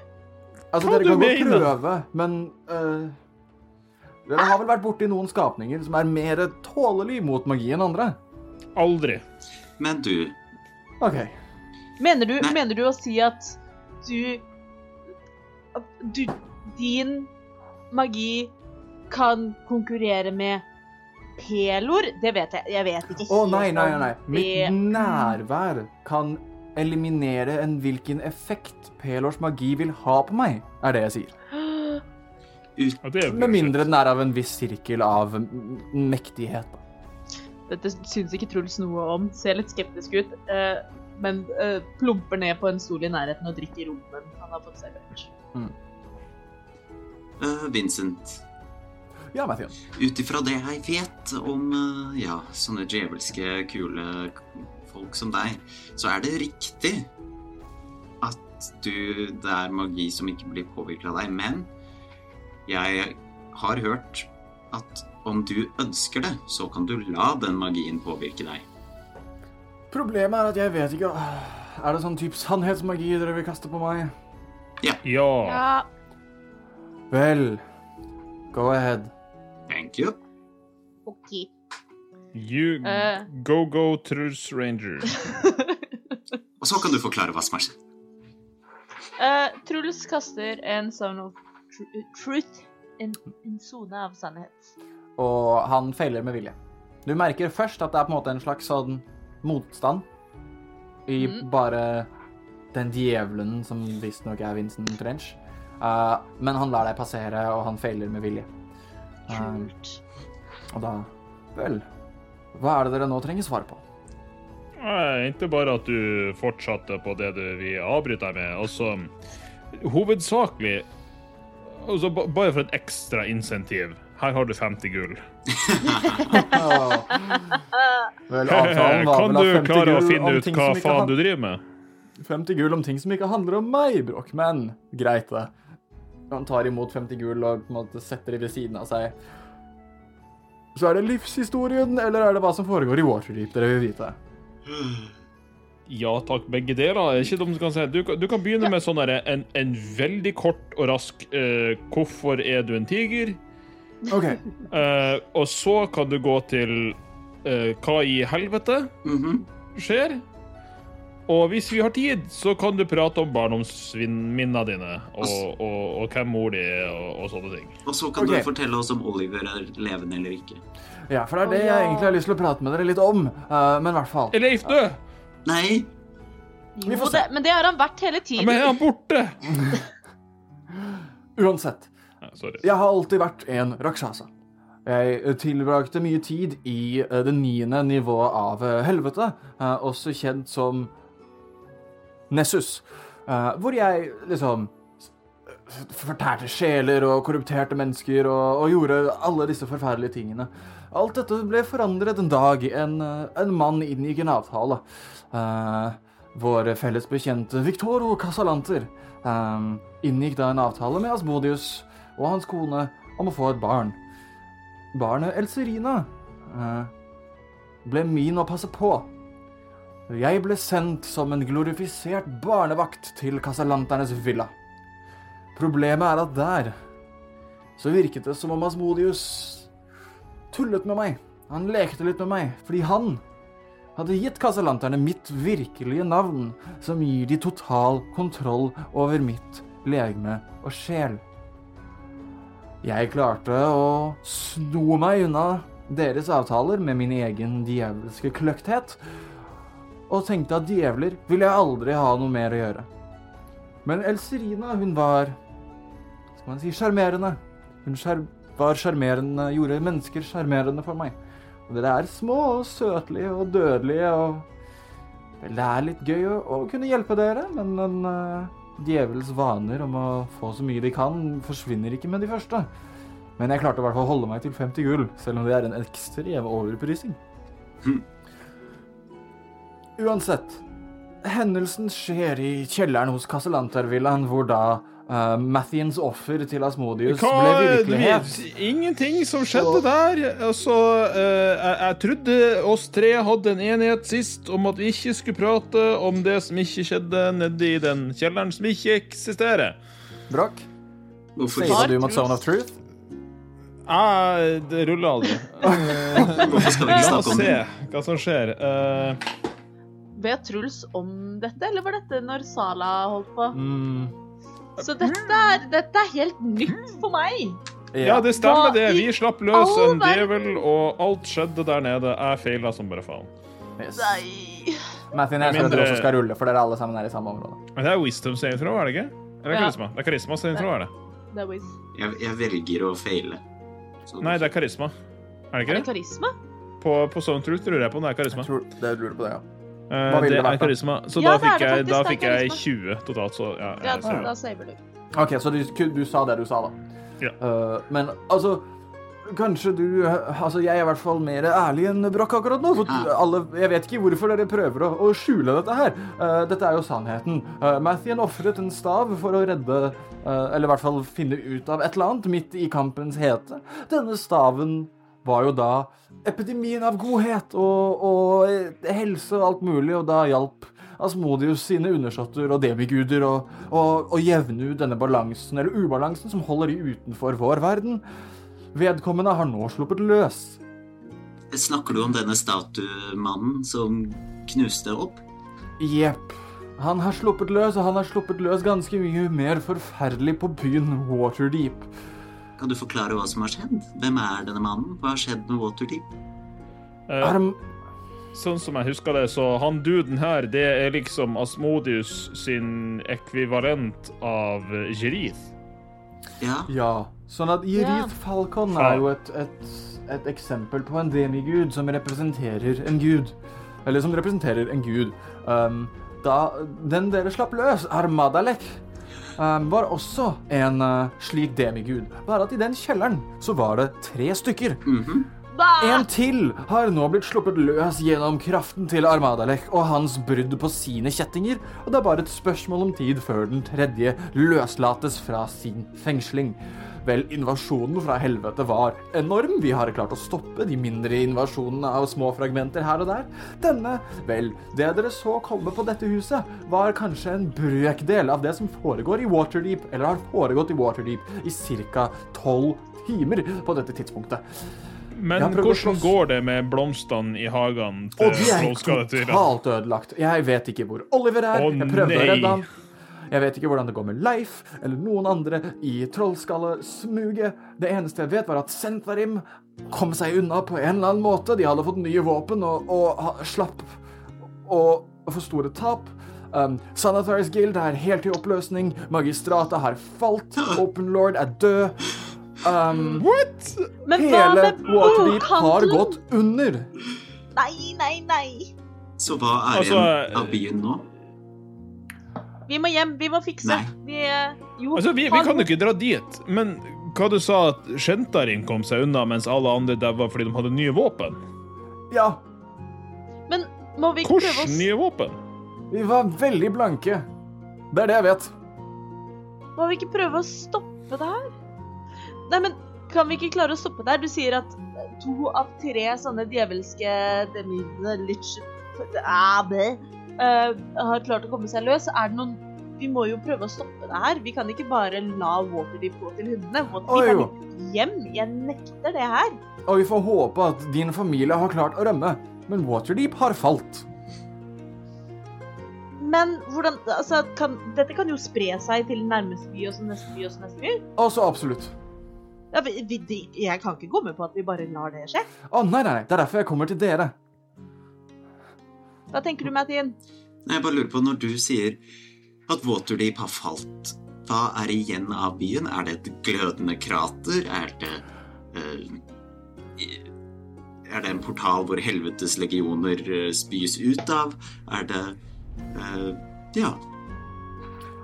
Altså, Hva dere kan godt prøve, men uh, Dere har vel vært borti noen skapninger som er mer tålelig mot magi enn andre? Aldri. Men du, OK. Mener du, mener du å si at du At du Din magi kan konkurrere med pelor? Det vet jeg. Jeg vet ikke Å oh, nei, nei, nei. nei. Mitt nærvær kan eliminere en hvilken effekt Pelors magi vil ha på meg, er det jeg sier. er Med mindre den er av en viss sirkel av mektighet. Dette syns ikke Truls noe om. Ser litt skeptisk ut. eh, men eh, plumper ned på en stol i nærheten og drikker rommen han har fått servert. eh, Vincent. Ja, Mathias. Ut ifra det jeg vet om ja, sånne djevelske, kule folk som deg, så er det riktig at du Det er magi som ikke blir påvirket av deg, men jeg har hørt at om du ønsker det, så kan du la den magien påvirke deg. Problemet er at jeg vet ikke Er det sånn type sannhetsmagi dere vil kaste på meg? Ja. Ja, Vel, go ahead. Thank you. OK. You uh, go, go, Truls Ranger. Og så kan du forklare hva som har skjedd. Uh, Truls kaster en sound of tru truth. En, en sone av sannhet. Og han feiler med vilje. Du merker først at det er på en måte en slags sånn motstand i mm. bare den djevelen som visstnok er Vincent Trench. Uh, men han lar deg passere, og han feiler med vilje. Eh, Kult. og da Vel, hva er det dere nå trenger svar på? Nei, Ikke bare at du fortsatte på det du vil avbryte deg med. Altså, hovedsakelig altså, Bare for et ekstra insentiv. Her har du 50 gull. Vel, Kan du klare å finne ut hva faen du driver med? 50 gull om ting som ikke handler om meg, Brokk, men greit det. Han tar imot 50 gull og på en måte setter det ved siden av seg. Så er det livshistorien, eller er det hva som foregår i Waterdeep dere vil vite? Ja takk, begge deler. er Ikke de kan si. Du, du kan begynne med sånn en, en veldig kort og rask uh, 'Hvorfor er du en tiger?' OK. Uh, og så kan du gå til uh, hva i helvete Mhm. skjer. Og hvis vi har tid, så kan du prate om barndomsminnene dine, og, og, og hvem mor di er, og, og sånne ting. Og så kan okay. du fortelle oss om Oliver er levende eller ikke. Ja, for det er det jeg egentlig har lyst til å prate med dere litt om. eh, men i hvert fall. Er Leif død? Nei, Vi Jo, det, men det har han vært hele Ja, tiden. men er han borte? Uansett. Ja, sorry. Jeg har alltid vært en rakshasa. Jeg tilbrakte mye tid i eh, det niende nivået av eh, helvete, også kjent som Nessus, eh, hvor jeg liksom fortærte sjeler og korrupterte mennesker og, og gjorde alle disse forferdelige tingene. Alt dette ble forandret en dag. En, eh, en mann inngikk en avtale. Uh, vår felles bekjente Victoro Casalanter uh, inngikk da en avtale med Asmodius og hans kone om å få et barn. Barnet Elserina uh, ble min å passe på. Jeg ble sendt som en glorifisert barnevakt til kasalanternes villa. Problemet er at der så virket det som om Asmodius tullet med meg. Han lekte litt med meg, fordi han hadde gitt kassalanterne mitt virkelige navn, som gir de total kontroll over mitt legeme og sjel. Jeg klarte å sno meg unna deres avtaler med min egen djevelske kløkthet, og tenkte at djevler ville jeg aldri ha noe mer å gjøre. Men Elserina, hun var Skal man si sjarmerende. Hun var sjarmerende, gjorde mennesker sjarmerende for meg. Og dere er små og søtlige og dødelige og Vel, det er litt gøy å, å kunne hjelpe dere, men en uh, djevels vaner om å få så mye de kan, forsvinner ikke med de første. Men jeg klarte i hvert fall å holde meg til 50 gull, selv om det er en ekstrem overprising. Hm. Uansett. Hendelsen skjer i kjelleren hos Casalantervillaen, hvor da uh, Mathians offer til Asmodius ble virkelighet. du, ingenting som skjedde der. Altså, uh, jeg, jeg trodde oss tre hadde en enighet sist om at vi ikke skulle prate om det som ikke skjedde nedi den kjelleren som ikke eksisterer. Brokk, hvorfor sier du mot Zone of Truth? Jeg, det ruller aldri. Hvorfor skal vi ikke La oss se hva som skjer. Eh, Vet Truls om dette, eller var dette når Sala holdt på? Mm, Så dette er, dette er helt nytt for meg. ja, det stemmer det. Vi slapp løs en djevel, og alt skjedde der nede. Jeg feila som bare faen. yes. Nei. Mathien, jeg skjønner at du også skal rulle, for dere alle sammen er i samme område. Men Det er wisdom saving throw, er det ikke? Eller Ja. karisma? Det er karisma saving throw, er det? Det er Jeg, jeg velger å feile. Sånn. Nei, det er karisma. Er det ikke er det? karisma? På, på Zone Truth lurer jeg på om det er karisma. Jeg tror det lurer på det, ja. Eh, Hva det er karisma. Så Ja, da fikk jeg, da fikk jeg 20 totalt, så ja. Ja, da, da saver du. OK, så du, du sa det du sa, da. Ja. Uh, men altså Kanskje du Altså, jeg er i hvert fall mer ærlig enn Brokk akkurat nå. For alle, jeg vet ikke hvorfor dere prøver å, å skjule dette her. Uh, dette er jo sannheten. Uh, Mathien ofret en stav for å redde uh, Eller i hvert fall finne ut av et eller annet midt i kampens hete. Denne staven var jo da epidemien av godhet og, og helse og alt mulig, og da hjalp Asmodius sine undersåtter og demiguder å og, og jevne ut denne balansen, eller ubalansen, som holder de utenfor vår verden. Vedkommende har nå sluppet løs. Snakker du om denne statuemannen som knuste opp? Jepp. Han har sluppet løs, og han har sluppet løs ganske mye mer forferdelig på byen Waterdeep. Kan du forklare hva som har skjedd? Hvem er denne mannen? Hva har skjedd med Waterdeep? Eh, sånn som jeg husker det, så han duden her, det er liksom Asmodius sin ekvivalent av Jerith. Ja, Ja. Sånn at Jerith Falcon er jo et, et, et eksempel på en demigud som representerer en gud. Eller som representerer en gud. Um, da den dere slapp løs, Armadalek, var også en uh, slik demigud. Bare at i den kjelleren så var det tre stykker. mhm. En til har nå blitt sluppet løs gjennom kraften til Armadalek og hans brudd på sine kjettinger, og det er bare et spørsmål om tid før den tredje løslates fra sin fengsling. Vel, invasjonen fra helvete var enorm. Vi har klart å stoppe de mindre invasjonene av små fragmenter her og der. Denne, vel, det dere så komme på dette huset, var kanskje en brøkdel av det som foregår i Waterdeep, eller har foregått i Waterdeep i ca. tolv timer på dette tidspunktet. Men hvordan går det med blomstene i hagene til de er totalt ødelagt. Jeg vet ikke hvor Oliver er. Å, jeg prøvde å redde ham. Jeg vet ikke hvordan det går med Leif eller noen andre i trollskallesmuget. Det eneste jeg vet, var at Sentvarim kom seg unna på en eller annen måte. De hadde fått nye våpen og, og slapp å få store tap. Um, Sanatars Guild er helt i oppløsning. Magistratet har falt. Open Lord er død. Um, Men hva hele med Waterdeep har gått under. Nei, nei, nei. Så hva er Altså, igjen av byen nå? Vi må hjem, vi må fikse. Vi, eh, jo, Altså, vi, vi kan jo ikke dra dit, men hva du sa at Shentarin kom seg unna mens alle andre daua fordi de hadde nye våpen? Ja, Men må vi ikke prøve Hvordan å nye våpen? vi var veldig blanke. Det er det jeg vet. Må vi ikke prøve å stoppe det her? Nei, men kan vi ikke klare å stoppe der? Du sier at to av tre sånne djevelske ah, eh, har klart å komme seg løs. Er det noen Vi må jo prøve å stoppe det her. Vi kan ikke bare la Waterdeep gå til hundene. Waterdeep jo. er hjem. Jeg nekter det her. Og vi får håpe at din familie har klart å rømme. Men Waterdeep har falt. Men hvordan Altså, kan, dette kan jo spre seg til nærmeste by og så neste by og så neste by. Altså absolutt. Ja, vi, vi, jeg kan ikke komme på at vi bare lar det skje. Å nei, nei, nei. Det er derfor jeg kommer til dere. Hva tenker du, Mathien? Jeg bare lurer på, når du sier at Waterdeep har falt, hva er igjen av byen? Er det et glødende krater? Er det uh, Er det en portal hvor helvetes legioner eh, spys ut av? Er det uh, Ja.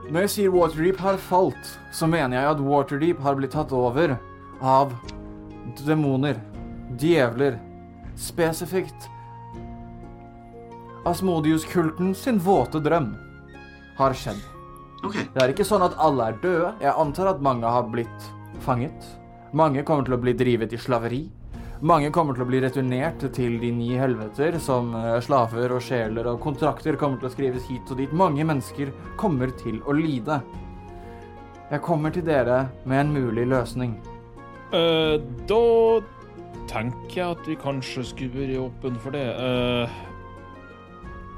Når jeg sier Waterdeep har falt, så mener jeg at Waterdeep har blitt tatt over av demoner, djevler, spesifikt Asmodius-kulten sin våte drøm har skjedd. Okay. Det er ikke sånn at alle er døde. Jeg antar at mange har blitt fanget. Mange kommer til å bli drivet i slaveri. Mange kommer til å bli returnert til de ni helveter som eh, slaver og sjeler, og kontrakter kommer til å skrives hit og dit. Mange mennesker kommer til å lide. Jeg kommer til dere med en mulig løsning. Eh, da tenker jeg at vi kanskje skulle vært åpne for det. Uh,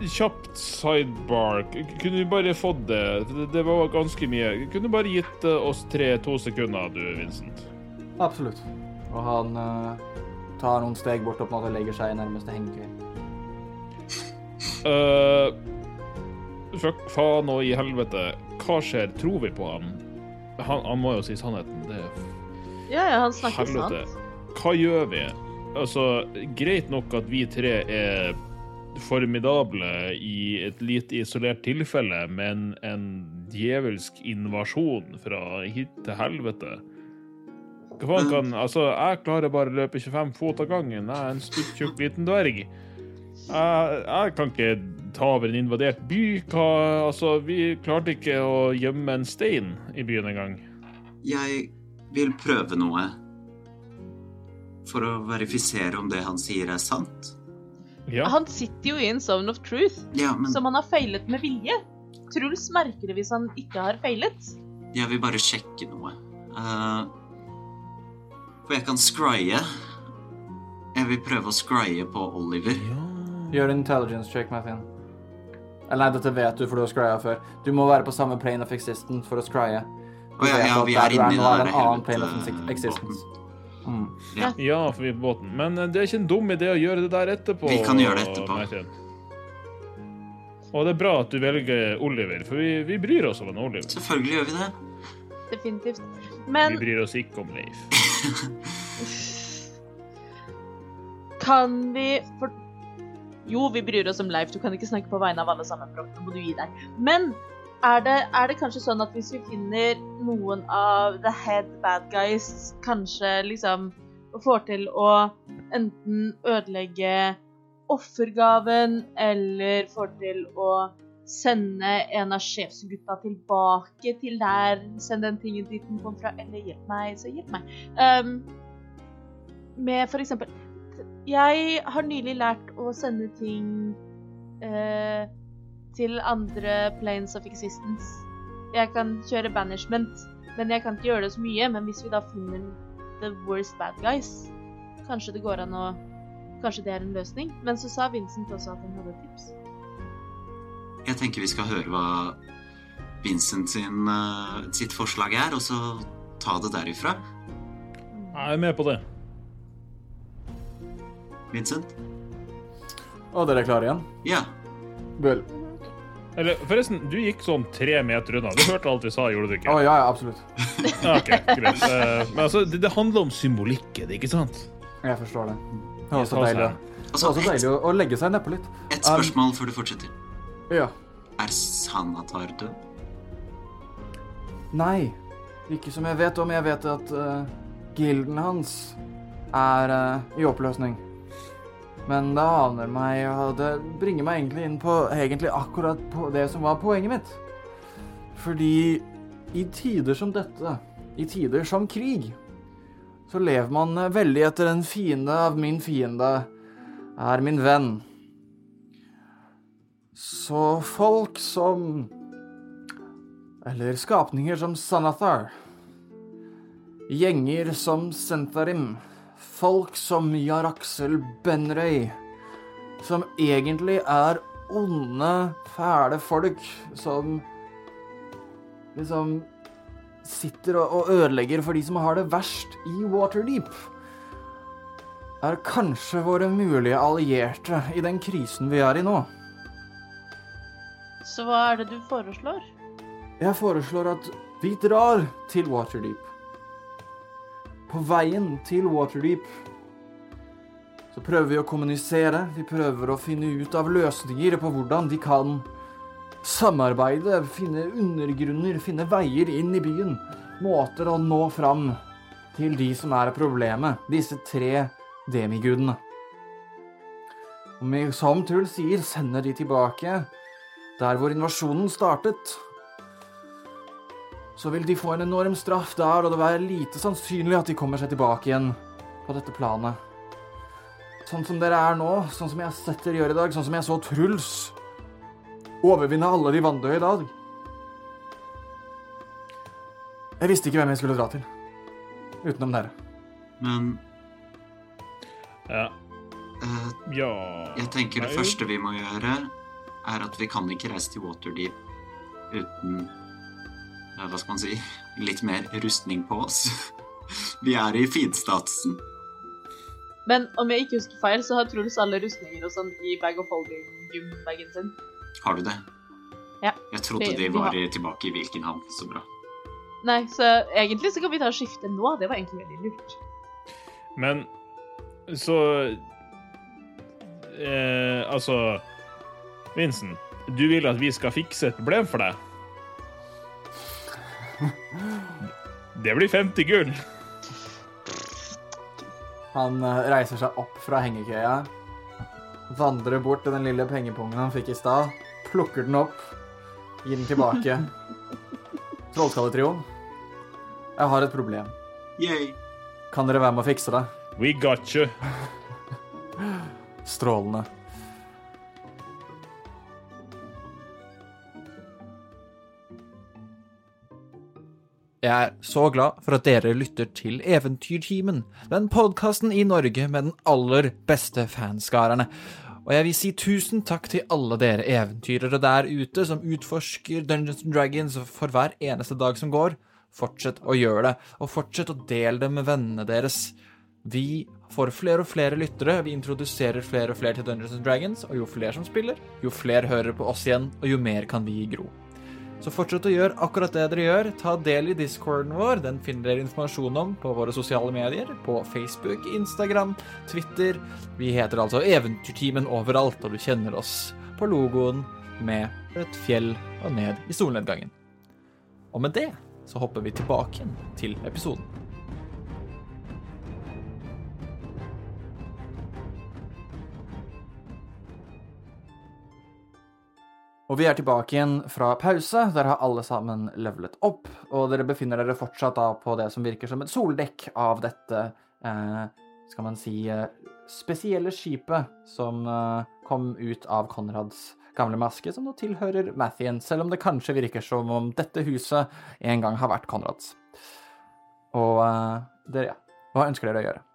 kjapt sidebar. Kunne vi bare fått det? det? Det var ganske mye. Kunne du bare gitt eh, oss tre to sekunder, du, Vincent? Absolutt. Og han uh, tar noen steg bort og på en legger seg i nærmeste hengekøye. Uh, fuck, faen og i helvete. Hva skjer? Tror vi på ham? Han, han må jo si sannheten. Det er Ja, ja, han snakker Helvete. sant. Hva gjør vi? Altså, greit nok at vi tre er formidable i et lite isolert tilfelle, men en djevelsk invasjon fra hit til helvete Hva faen kan Altså, jeg klarer bare å løpe 25 fot av gangen. Jeg er en stuttjukk liten dverg. Jeg, jeg kan ikke ta over en invadert by. Hva, altså, vi klarte ikke å gjemme en stein i byen engang. Jeg vil prøve noe for å verifisere om det han sier, er sant. Ja. Han sitter jo i en zone of truth, Ja, men som han har feilet med vilje. Truls merker det hvis han ikke har feilet. jeg vil bare sjekke noe. Uh, for jeg kan scrye. Jeg vil prøve å scrye på Oliver. Gjør en intelligence check, Mathien. Eller nei, dette vet du, for du har scrya før. Du må være på samme plane of existence for å scrye. Å ja, ja, vi er inne i det er der of existence. Mm. Ja, for vi er på båten. Men eh, det er ikke en dum idé å gjøre det der etterpå. Vi kan gjøre det etterpå. Og det er bra at du velger Oliver, for vi, vi bryr oss om en Oliver. Selvfølgelig gjør vi det. Definitivt. Vi bryr oss ikke om Leif. kan vi for... Jo, vi bryr oss om Leif. Du kan ikke snakke på vegne av alle sammen. Nå må du gi deg. Men er det, er det kanskje sånn at hvis vi finner noen av the head bad guys, kanskje liksom får til å enten ødelegge offergaven, eller får til å sende en av sjefsgutta tilbake til der, Send den tingen dit den kom fra, eller hjelp meg, så hjelp meg. Um, med for eksempel Jeg har nylig lært å sende ting eh, til andre planes of existence. Jeg kan kjøre banishment, men jeg kan ikke gjøre det så mye. Men hvis vi da finner the worst bad guys, kanskje det går an å Kanskje det er en løsning. Men så sa Vincent også at han hadde et tips. Jeg tenker vi skal høre hva Vincent sin, eh, sitt forslag er, og så ta det derifra. Jeg er med på det. Vincent? Og dere er klare igjen? Ja. Vel. Eller forresten, du gikk sånn tre meter unna. Du hørte alt vi sa, gjorde du ikke? ikke? ja, ja, absolutt. Ja, ok, greit. Eh, Men altså, det, det handler om symbolikken, ikke sant? Jeg forstår det. Det er også deilig, det Altså, også deilig å, å legge seg nedpå litt. et, et spørsmål før du fortsetter. Ja. Er Sanatar død? Nei, ikke som jeg vet om. Jeg vet at uh, gilden hans er uh, i oppløsning. Men det aner meg, og det bringer meg egentlig inn på egentlig akkurat på det som var poenget mitt. Fordi i tider som dette, i tider som krig, så lever man veldig etter en fiende av min fiende er min venn. Så folk som eller skapninger som Sanathar. Gjenger som Sentharim. Folk som Jaraksel Benrøy. Som egentlig er onde, fæle folk som liksom sitter og, og ødelegger for de som har det verst i Waterdeep. Er kanskje våre mulige allierte i den krisen vi er i nå. Så hva er det du foreslår? Jeg foreslår at vi drar til Waterdeep. På veien til Waterdeep så prøver vi å kommunisere. Vi prøver å finne ut av løsninger på hvordan de kan samarbeide, finne undergrunner, finne veier inn i byen. Måter å nå fram til de som er problemet. Disse tre demigudene. Og som Truls sier, sender de tilbake der hvor invasjonen startet så vil de få en enorm straff der, og det være lite sannsynlig at de kommer seg tilbake igjen på dette planet. Sånn som dere er nå, sånn som jeg har sett dere gjøre i dag, sånn som jeg så Truls overvinne alle de vanndøde i dag. Jeg visste ikke hvem jeg skulle dra til, utenom dere. Men Ja. Uh, ja. jeg tenker det Nei, første vi må gjøre, er at vi kan ikke reise til Waterdeep uten Hva skal man si litt mer rustning på oss. Vi er i fiendstatusen. Men om jeg ikke husker feil, så har Truls alle rustninger og sånn i bag of holding-gym-bagen sin. Har du det? Ja. Jeg trodde de var tilbake i Vilkenhavn. Så bra. Nei, så egentlig så kan vi ta skifte nå. Det var egentlig veldig lurt. Men så eh, Altså Vincent, du vil at vi skal fikse et problem for deg? Det blir 50 gull. Han eh, reiser seg opp fra hengekøya, vandrer bort til den lille pengepungen han fikk i stad, plukker den opp, gir den tilbake. Trollskalletrioen, jeg har et problem. Yay. Kan dere være med å fikse det? We got you. Strålende. Jeg er så glad for at dere lytter til Eventyrtimen, den podkasten i Norge med den aller beste fanskarerne. Og jeg vil si tusen takk til alle dere eventyrere der ute som utforsker Dungeons and Dragons for hver eneste dag som går. Fortsett å gjøre det, og fortsett å dele det med vennene deres. Vi får flere og flere lyttere, vi introduserer flere og flere til Dungeons and Dragons, og jo flere som spiller, jo flere hører på oss igjen, og jo mer kan vi gro. Så fortsett å gjøre akkurat det dere gjør. Ta del i discorden vår. Den finner dere informasjon om på våre sosiale medier. På Facebook, Instagram, Twitter. Vi heter altså Eventyrtimen overalt, og du kjenner oss på logoen med et fjell og ned i solnedgangen. Og med det så hopper vi tilbake til episoden. Og vi er tilbake igjen fra pause. Der har alle sammen levelet opp. Og dere befinner dere fortsatt da på det som virker som et soldekk av dette eh, skal man si eh, spesielle skipet som eh, kom ut av Konrads gamle maske, som nå tilhører Mathien, selv om det kanskje virker som om dette huset en gang har vært Konrads. Og eh, dere, ja. Hva ønsker dere å gjøre?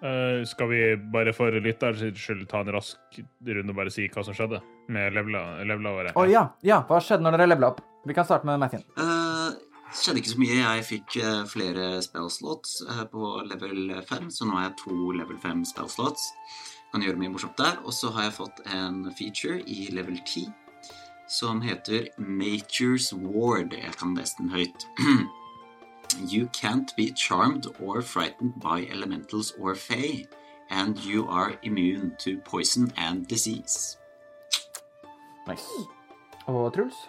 Uh, skal vi bare for lytterens skyld ta en rask runde og bare si hva som skjedde med levela, levela våre? Å ja, ja. Hva skjedde når dere levela opp? Vi kan starte med Mathien. Det skjedde ikke så mye. Jeg fikk eh, flere spellslots uh, på level 5, så nå har jeg to level 5 spellslots. Kan gjøre mye morsomt der. Og så har jeg fått en feature i level 10 som heter Nature's Ward. Jeg kan lese den høyt. You can't be charmed or frightened by elementals or fae, and you are immune to poison and disease. Nice. Og Truls?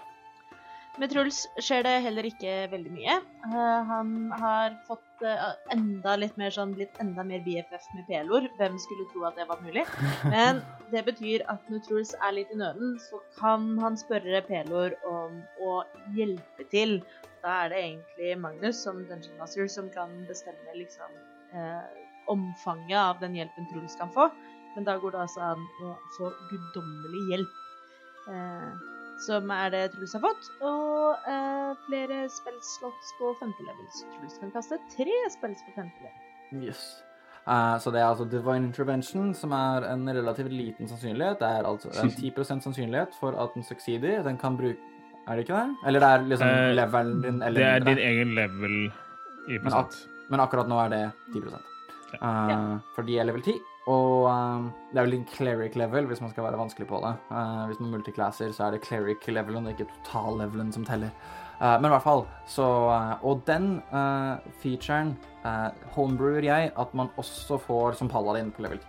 Med Truls skjer det heller ikke veldig mye. Uh, han har fått uh, enda litt mer sånn, blitt enda mer BFF med pelor. Hvem skulle tro at det var mulig? Men det betyr at når Truls er litt i nøden, så kan han spørre pelor om å hjelpe til. Da er det egentlig Magnus som Dungeon Master som kan bestemme liksom uh, omfanget av den hjelpen Truls kan få. Men da går det altså an å få guddommelig hjelp. Eh, som er det Truls har fått. Og eh, flere spillslots på femte level. Så Truls kan kaste tre spills på femte level. Yes. Uh, så det er altså Divine Intervention, som er en relativt liten sannsynlighet. Det er altså en 10% sannsynlighet for at den succeeder. Den kan bruke Er det ikke det? Eller det er liksom uh, levelen din eller Det er din egen level i Men, ak men akkurat nå er det 10 Eh, For de er level 10. Og um, det er vel en cleric level, hvis man skal være vanskelig på det. Uh, hvis man multiclasser, så er det cleric levelen, og ikke totallevelen som teller. Uh, men i hvert fall, så uh, Og den eh, featuren uh, homebrewer jeg at man også får som paladin på level 10.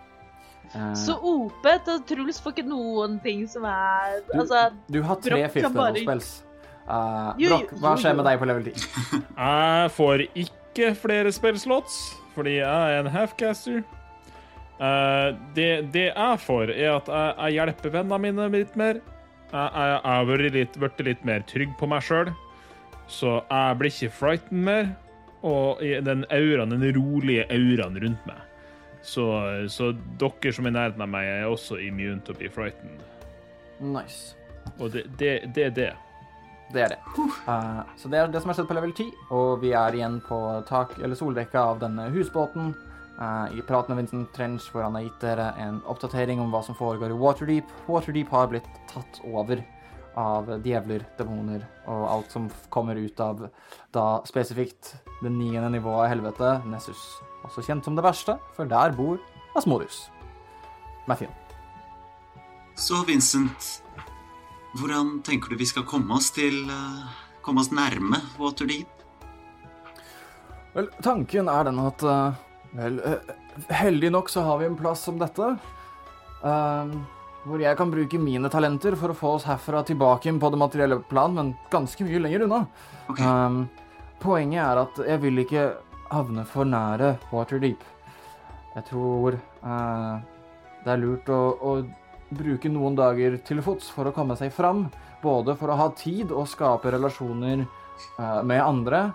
Eh, Så OP til Truls får ikke noen ting som er du, Altså du har tre fifth level spells. Eh, Broch, hva skjer med deg på level 10? Jeg får ikke flere spillslots, fordi jeg er en halfcaster. Eh, det, det jeg får, er at jeg, jeg hjelper vennene mine litt mer. Jeg, har vært litt, mer trygg på meg sjøl, så jeg blir ikke frightened mer. Og den auraen, den rolige auraen rundt meg. Så, så dere som er i nærheten av meg, er også immune to be frightened. Nice. Og det, det, det er det. Det er det. Uh, så det er det som har skjedd på level 10, og vi er igjen på tak, eller soldekka av denne husbåten. Eh, I praten med Vincent Trench, hvor han har gitt dere en oppdatering om hva som foregår i Waterdeep. Waterdeep har blitt tatt over av djevler, demoner og alt som kommer ut av da spesifikt det niende nivået av helvete, Nessus. Også kjent som det verste, for der bor Asmodius. Mathien. Så Vincent, hvordan tenker du vi skal komme oss til eh, Komme oss nærme Waterdeep? Vel, tanken er den at eh, Vel, eh, heldig nok så har vi en plass som dette. eh, hvor jeg kan bruke mine talenter for å få oss herfra tilbake på det materielle plan, men ganske mye lenger unna. Okay. Um, poenget er at jeg vil ikke havne for nære Waterdeep. Jeg tror eh, det er lurt å, å bruke noen dager til fots for å komme seg fram. Både for å ha tid og skape relasjoner eh, med andre.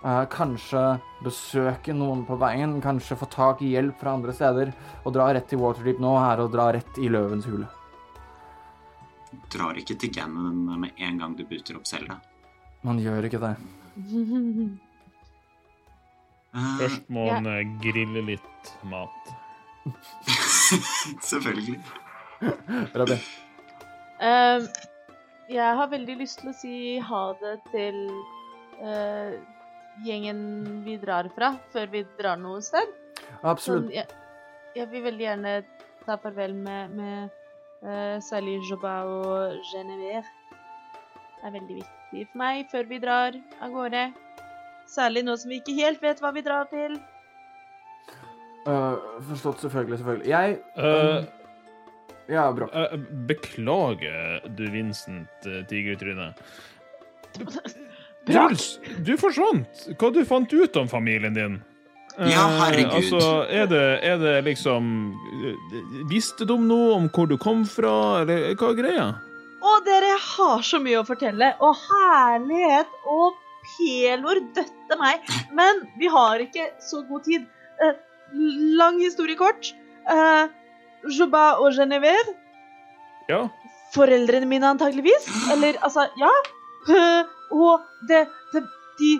Eh, kanskje besøke noen på veien, kanskje få tak i hjelp fra andre steder. Og dra rett til Waterdeep nå er å dra rett i løvens hule. Drar ikke til Ganon med en gang du buter opp Selda. Man gjør ikke det. Eh, Først må Ja. han eh, grille litt mat. selvfølgelig. Robin. Uh, jeg har veldig lyst til å si ha det til eh, gjengen vi drar fra, før vi drar noe sted. Absolutt. Sånn, jeg, jeg vil veldig gjerne ta farvel med, med uh, Sally Joba og Genevieve. Det er veldig viktig for meg før vi drar av gårde. Særlig nå som vi ikke helt vet hva vi drar til. Uh, forstått, selvfølgelig. selvfølgelig. Jeg Eh, Ja, bra. Uh, beklager, du Vincent uh, Tigertryne. Truls, du forsvant! Hva du fant ut om familien din? Ja, Eh, herregud. altså, er det, er det liksom eh, Visste de noe om hvor du kom fra, eller hva er greia? Å, dere har så mye å fortelle. Å, herlighet Å, pelor døtte meg. Men vi har ikke så god tid. Eh, lang historie kort. Eh, Joba og Genevieve, Ja, foreldrene mine antageligvis. Eller, altså, ja. Og det, det de,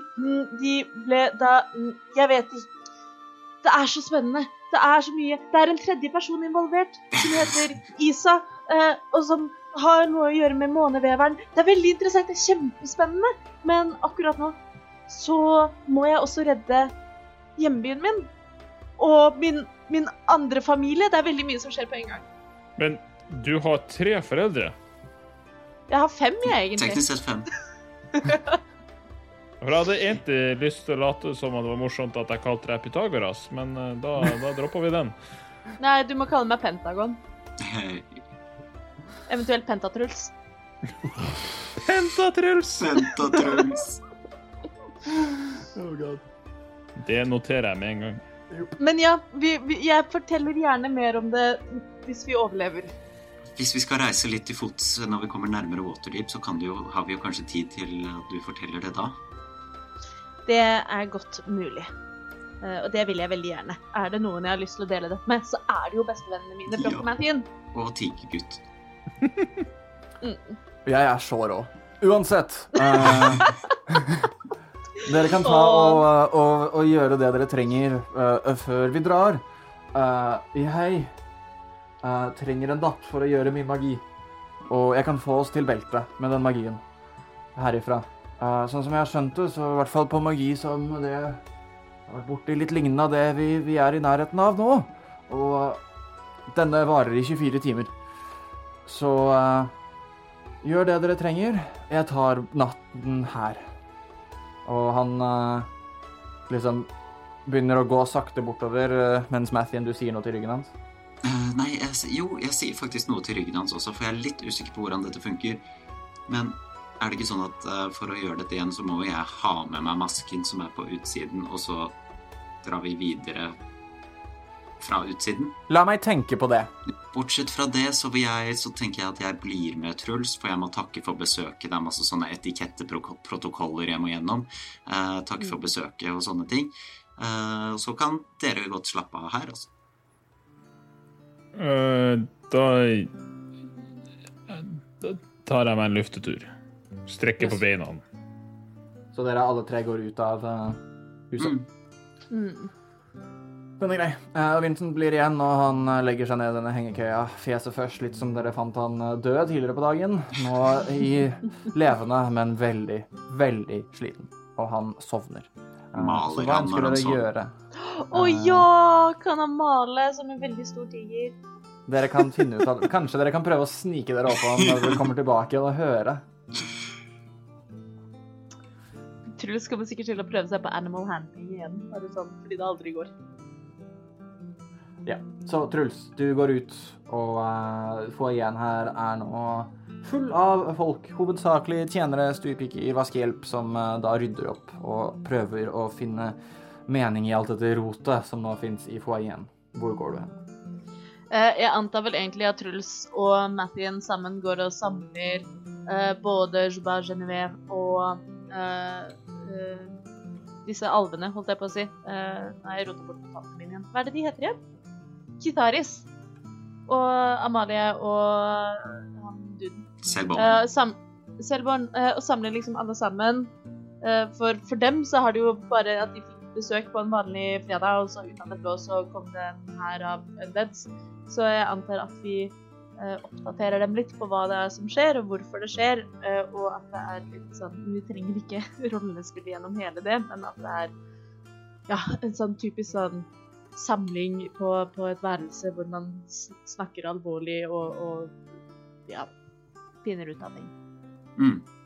de ble da Jeg vet ikke. Det er så spennende. Det er så mye Det er en tredje person involvert som heter Isa, eh, og som har noe å gjøre med måneveveren. Det er veldig interessant, det er kjempespennende, men akkurat nå så må jeg også redde hjembyen min. Og min, min andre familie. Det er veldig mye som skjer på en gang. Men du har tre foreldre. Jeg har fem, jeg, egentlig. Teknisk sett fem. For jeg hadde egentlig lyst til å late som at det var morsomt at jeg kalte deg Pythagoras, men eh, da, da dropper vi den. Nei, du må kalle meg Pentagon. Eventuelt Pentatruls. Pentatruls! Pentatrums. Det noterer jeg med en gang. Men ja, vi, vi, jeg forteller gjerne mer om det hvis vi overlever. Hvis vi skal reise litt til fots når vi kommer nærmere Waterdeep, så kan det jo, har vi jo kanskje tid til at du forteller det da. Det er godt mulig. Eh, og det vil jeg veldig gjerne. Er det noen jeg har lyst til å dele dette med, så er det jo bestevennene mine. Ja. og tigergutt. Jeg er så rå. Uansett. Uh... dere kan ta og, og, og gjøre det dere trenger uh, før vi drar. Uh, jeg eh, trenger en natt for å gjøre min magi. Og jeg kan få oss til beltet med den magien herifra. Uh, sånn som jeg har skjønt det, så i hvert fall på magi som det har vært borti litt lignende av det vi, vi er i nærheten av nå. Og denne varer i 24 timer. Så eh, Gjør det dere trenger. Jeg tar natten her. Og han liksom begynner å gå sakte bortover mens Mathien, du sier noe til ryggen hans. Eh, nei, jeg, jo, jeg sier faktisk noe til ryggen hans også, for jeg er litt usikker på hvordan dette funker. Men er det ikke sånn at uh, for å gjøre dette igjen, så må jeg ha med meg masken som er på utsiden, og så drar vi videre fra utsiden? La meg tenke på det. Bortsett fra det, så, vil jeg, så tenker jeg at jeg blir med Truls, for jeg må takke for besøket. Det er masse sånne etiketteprotokoller jeg må gjennom. Uh, takke for besøket og sånne ting. Eh, så kan dere godt slappe av her, altså. Eh, da Da tar jeg meg en luftetur. Strekker på Yes. beina. Så dere alle tre går ut av eh, huset. Mm. Mm. Den er grei. Uh, Vincent blir igjen, og han legger seg ned i denne hengekøya. Fjeset først, litt som dere fant han død tidligere på dagen. Nå i levende, men veldig, veldig sliten. Og han sovner. Uh, Maler så hva han ønsker når han sover? Å ja! Kan han male som en veldig stor tiger? Dere kan finne ut av Kanskje dere kan prøve å snike dere opp på han når dere kommer tilbake og høre. Truls kommer sikkert til å prøve seg på animal handling igjen. Bare sånn, fordi det aldri går. Ja. Så Truls, du går ut, og uh, foajeen her er nå full av folk. Hovedsakelig tjenere, stuepiker, vaskehjelp, som uh, da rydder opp og prøver å finne mening i alt dette rotet som nå fins i foajeen. Hvor går du hen? Eh, jeg antar vel egentlig at Truls og Mathien sammen går og samler eh, både Juba Genevieve og eh, eh, disse alvene, holdt jeg på å si. Eh, nei, jeg roter bort notatene mine igjen. Hva er det de heter igjen? Kitaris. Og Amalie og han duden. Eh, sam Selborn, eh, og samler liksom alle sammen. Eh, for, for dem så har det jo bare at de besøk på en vanlig fredag, og så ut av det så kom det en hær av undeads. Så jeg antar at vi eh, oppdaterer dem litt på hva det er som skjer, og hvorfor det skjer. eh, og at det er litt sånn Vi trenger ikke rollespill gjennom hele det, men at det er ja, en sånn typisk sånn samling på, på et værelse hvor man snakker alvorlig og, og ja, finner ut av ting. mm.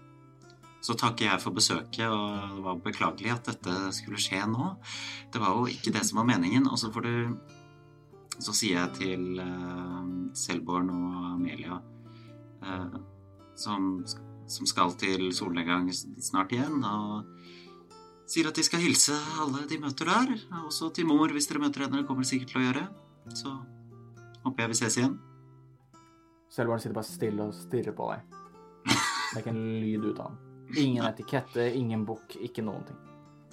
Så takker jeg for besøket, og det var beklagelig at dette skulle skje nå. Det var jo ikke det som var meningen. Og så får du Så sier jeg til uh, Selborn og Amelia, eh, som, som skal til solnedgang snart igjen, og sier at de skal hilse alle de møter der. og Også til mor, hvis dere møter henne. Det kommer sikkert til å gjøre. Så håper jeg vi ses igjen. Selborn sitter bare stille og stirrer på deg. Det er ikke en lyd ut av han. Ingen etikette, ingen bukk, ikke noen ting.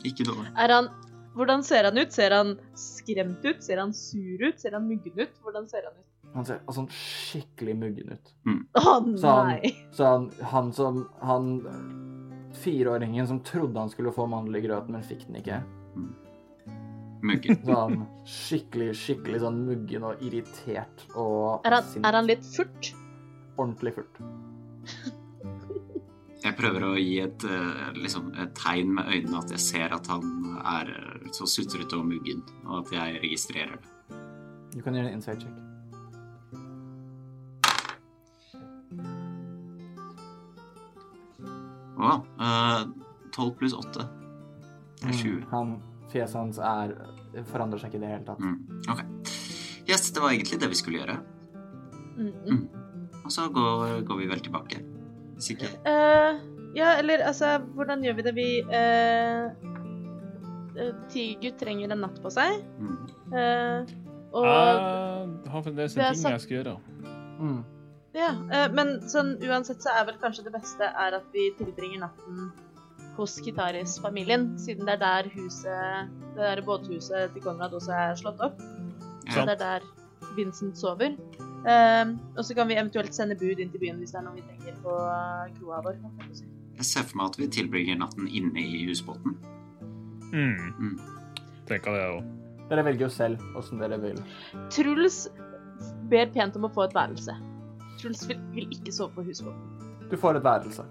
Ikke noe. Er han Hvordan ser han ut? Ser han skremt ut? Ser han sur ut? Ser han muggen ut? Hvordan ser han ut? Han ser sånn skikkelig muggen ut. Å Så han- nei! Så han, han som Han fireåringen som trodde han skulle få mandel i men fikk den ikke. Muggen. Sånn skikkelig, skikkelig sånn muggen og irritert og Er han, sint. er han litt furt? Ordentlig furt. Jeg prøver å gi et, eh, liksom, et tegn med øynene at jeg ser at han er eh, så sutrete og muggen, og at jeg registrerer det. Du kan gjøre en inside check. Å, eh, 12 pluss 8. Det er 20. Mm, Han, fjeset hans er forandrer seg ikke i det hele tatt. Mm. Ok. Yes, det var egentlig det vi skulle gjøre. Mm -mm. Og så går, går vi vel tilbake. Hvis ikke uh, ja, eller altså, hvordan gjør vi det? Vi uh, Tigergutt trenger en natt på seg. mm. eh, og Jeg har fremdeles en ting satt... jeg skal gjøre. Mm. Ja, uh, men sånn uansett så er vel kanskje det beste er at vi tilbringer natten hos Kitaris-familien, siden det er der huset, det der båthuset til Konrad også er slått opp. Så Ja. det er der Vincent sover. Eh, og så kan vi eventuelt sende bud inn til byen hvis det er noe vi trenger på eh, kroa vår. jeg ser for meg at vi tilbringer natten inne i husbåten. Mm. Mm. Tenker det òg. Dere velger jo selv åssen dere vil. Truls ber pent om å få et værelse. Truls vil, vil ikke sove på husbåten. Du får et værelse.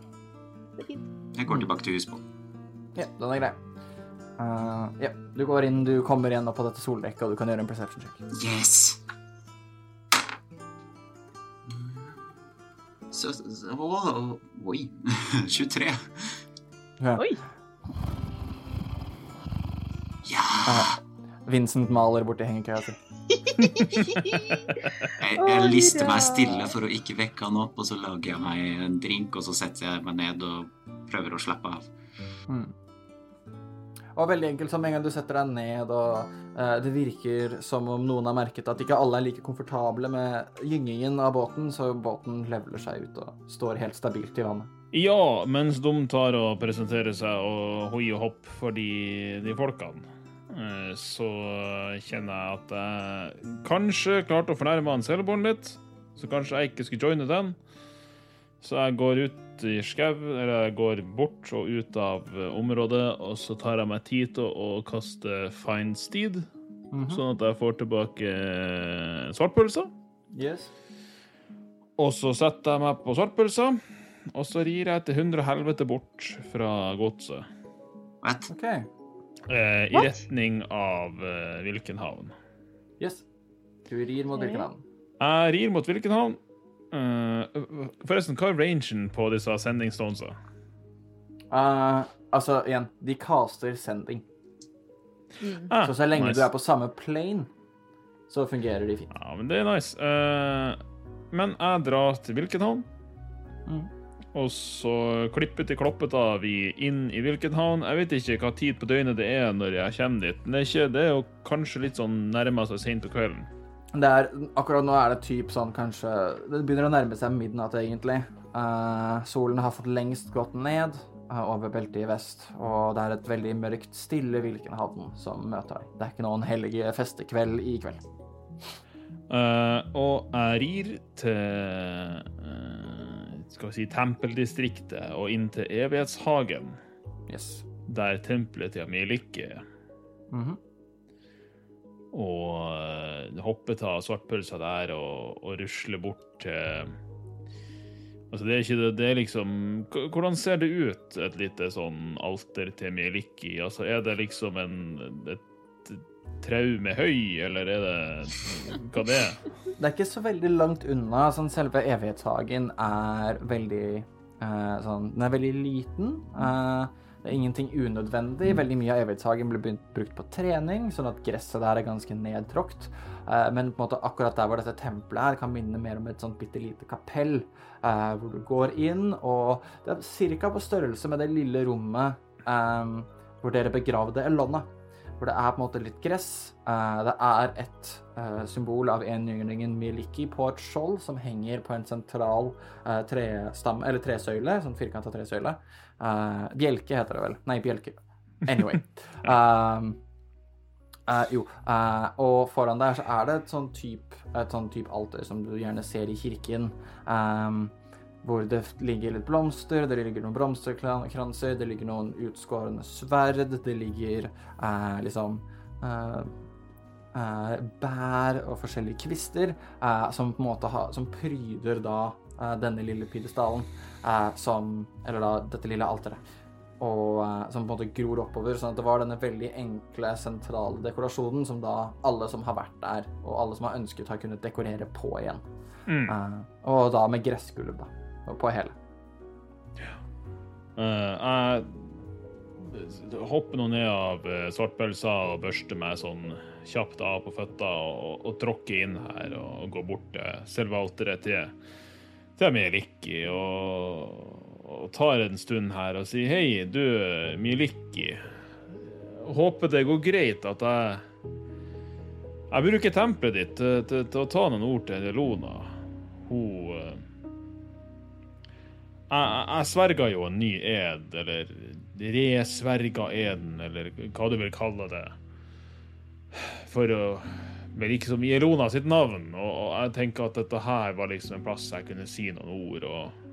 Det er fint. Jeg går tilbake til husbåten. Ja, den er grei. Uh, ja, du går inn, du kommer igjen opp på dette soldekket, og du kan gjøre en perception check. Yes! Så, så å, Oi. 23. Ja. Oi. Ja! Vincent maler borti hengekøya si. Jeg, jeg lister meg stille for å ikke vekke han opp, og så lager jeg meg en drink, og så setter jeg meg ned og prøver å slappe av. Mm. Og veldig enkelt, som en gang du setter deg ned, og eh, det virker som om noen har merket at ikke alle er like komfortable med gyngingen av båten, så båten leveler seg ut og står helt stabilt i vannet. Ja, mens de tar og presenterer seg og hoi og hopp for de, de folkene, eh, så kjenner jeg at jeg kanskje klarte å fornærme han selbåren litt. Så kanskje jeg ikke skulle joine den. Så jeg går ut i skau, eller jeg går bort og ut av eh, området, og så tar jeg meg tid til å kaste fine steed, Mhm. sånn at jeg får tilbake svartpølsa. Yes. Og så setter jeg meg på svartpølsa, og så rir jeg til hundre helvete bort fra godset. What? OK. Eh, I What? retning av eh, Wilkenhavn. Yes. Du rir mot Vilkenhavn. hvilken havn? Jeg rir mot Wilkenhavn. Eh, forresten, hva er rangen på disse sending stonesa? Uh, altså, igjen, de caster sending. Mm. Ah, Så så lenge nice. du er på samme plane, så fungerer de fint. Ja, men det er nice. Uh, men jeg drar til Wilkenhavn, Mm. og så klipper til kloppeta vi inn i Wilkenhavn. Jeg vet ikke hva tid på døgnet det er når jeg kommer dit. Men det er, ikke, det er jo kanskje litt sånn nærmer seg sent på kvelden. Det er, akkurat nå er det typ sånn kanskje Det begynner å nærme seg midnatt, egentlig. Uh, solen har fått lengst gått ned uh, over beltet i vest, og det er et veldig mørkt, stille Vilkenhavn som møter deg. Det er ikke noen hellig festekveld i kveld. Uh, og jeg rir til eh, skal vi si tempeldistriktet og inn til Evighetshagen, Yes. der tempelet til Amelike er. Mhm. Og hoppe hopper av svartpølsa der og, og rusle bort til Altså, det er ikke det, det er liksom Hvordan ser det ut, et lite sånn alter til Mieliki? Altså, er det liksom en et trau høy, eller er det Hva det er? Det er ikke så veldig langt unna. Sånn, selve evighetshagen er veldig eh, sånn Den er veldig liten. Eh, det er ingenting unødvendig. Veldig mye av evighetshagen blir brukt på trening, sånn at gresset der er ganske nedtråkt. Eh, men på en måte akkurat der hvor dette tempelet er, kan minne mer om et sånt bitte lite kapell. eh, hvor du går inn, og det er ca. på størrelse med det lille rommet eh, hvor dere begravde Elonna hvor det er på en måte litt gress. Det er et symbol av enynglingen Mieliki på et skjold som henger på en sentral tresøyle, sånn firkanta tresøyle. Uh, bjelke heter det vel. Nei, bjelke. Anyway. Um, uh, jo, uh, og foran der så er det et sånn type sånn type alter som du gjerne ser i kirken. Um, hvor det ligger litt blomster, det ligger noen blomsterkranser, det ligger noen utskårne sverd, det ligger liksom bær og forskjellige kvister som på en måte ha, som pryder da denne lille pidestallen, eh, som Eller da dette lille alteret. Og eh, som på en måte gror oppover. sånn at det var denne veldig enkle, sentrale dekorasjonen som da alle som har vært der, og alle som har ønsket, har kunnet dekorere på igjen. Mm. Eh, og da med gressgulv, da. og På hele. Eh, jeg hopper nå ned av uh, svartpølsa og børster meg sånn kjapt av på føtta og, og tråkker inn her og, går bort til selve alteret til, til Mielikki og, og tar en stund her og sier hei, du Mielikki. Håper det går greit at jeg jeg bruker tempelet ditt til, til, til å ta noen ord til Lona. Hun eh, jeg, jeg sverga jo en ny ed, eller resverga eden, eller hva du vil kalle det. For å Men ikke som i Elona sitt navn. Og jeg tenker at dette her var liksom en plass jeg kunne si noen ord, og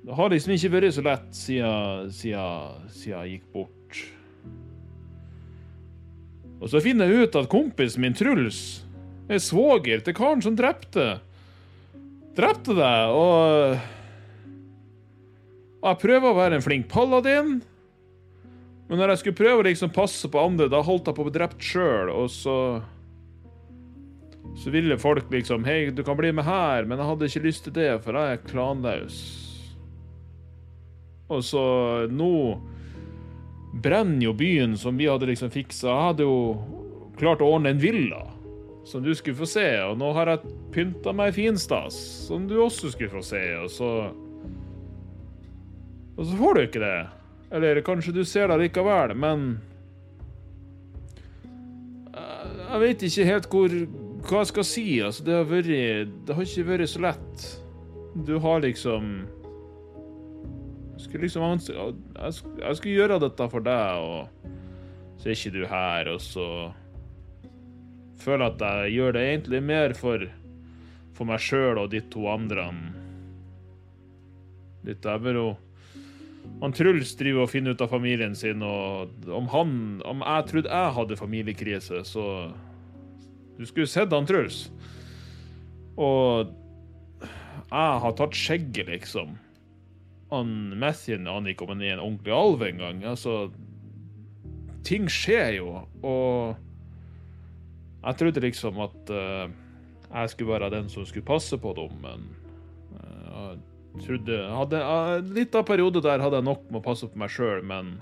Det har liksom ikke vært så lett siden, siden, siden jeg gikk bort. Og så finner jeg ut at kompisen min Truls er svoger til karen som drepte Drepte deg, og og jeg prøver å være en flink paladin. Men når jeg skulle prøve å liksom passe på andre, da holdt jeg på å bli drept sjøl, og så Så ville folk liksom Hei, du kan bli med her, men jeg hadde ikke lyst til det, for jeg er klanlaus. Og så nå brenner jo byen som vi hadde liksom fiksa. Jeg hadde jo klart å ordne en villa som du skulle få se, og nå har jeg pynta meg finstas som du også skulle få se, og så og så får du ikke det. Eller kanskje du ser det likevel, men Jeg vet ikke helt hvor, hva jeg skal si. Altså, det har vært Det har ikke vært så lett. Du har liksom Jeg skulle liksom Jeg skulle, gjøre dette for deg, og så er ikke du her, og så føler at jeg gjør det egentlig mer for, for meg sjøl og de to andre. Litt over jo han Truls driver og finner ut av familien sin, og om han Om jeg trodde jeg hadde familiekrise, så Du skulle sett han Truls. Og jeg har tatt skjegget, liksom. Han Mathien aner ikke om han er en ordentlig alv engang. Altså Ting skjer jo, og jeg trodde liksom at uh, jeg skulle være den som skulle passe på dem, men uh, trodde hadde, Litt av periode der hadde jeg nok med å passe på meg sjøl, men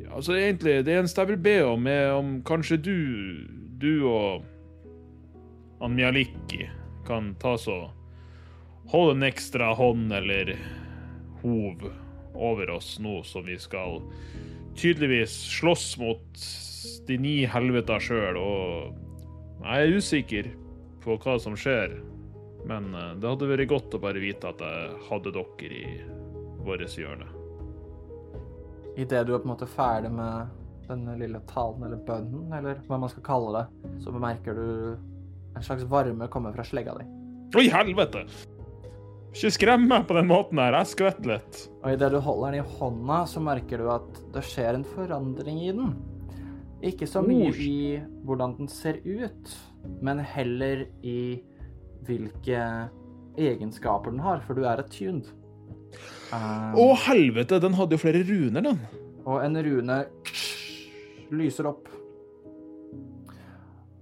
ja, altså egentlig, Det eneste jeg vil be om, er om kanskje du, du og han Mjaliki kan ta så Holde en ekstra hånd eller hov over oss nå som vi skal tydeligvis slåss mot de ni helveta sjøl, og jeg er usikker på hva som skjer. Men eh, det hadde vært godt å bare vite at jeg hadde dere i vårt hjørne. Idet du er på en måte ferdig med denne lille talen, eller bønnen, eller hva man skal kalle det, så bemerker du en slags varme komme fra slegga di. Oi, helvete! Ikke skrem meg på den måten her, jeg skvetter litt. Og idet du holder den i hånda, så merker du at det skjer en forandring i den. Ikke så mye i hvordan den ser ut, men heller i hvilke egenskaper den har, for du er attuned. Um, Å, helvete, den hadde jo flere runer, den. Og en rune lyser opp.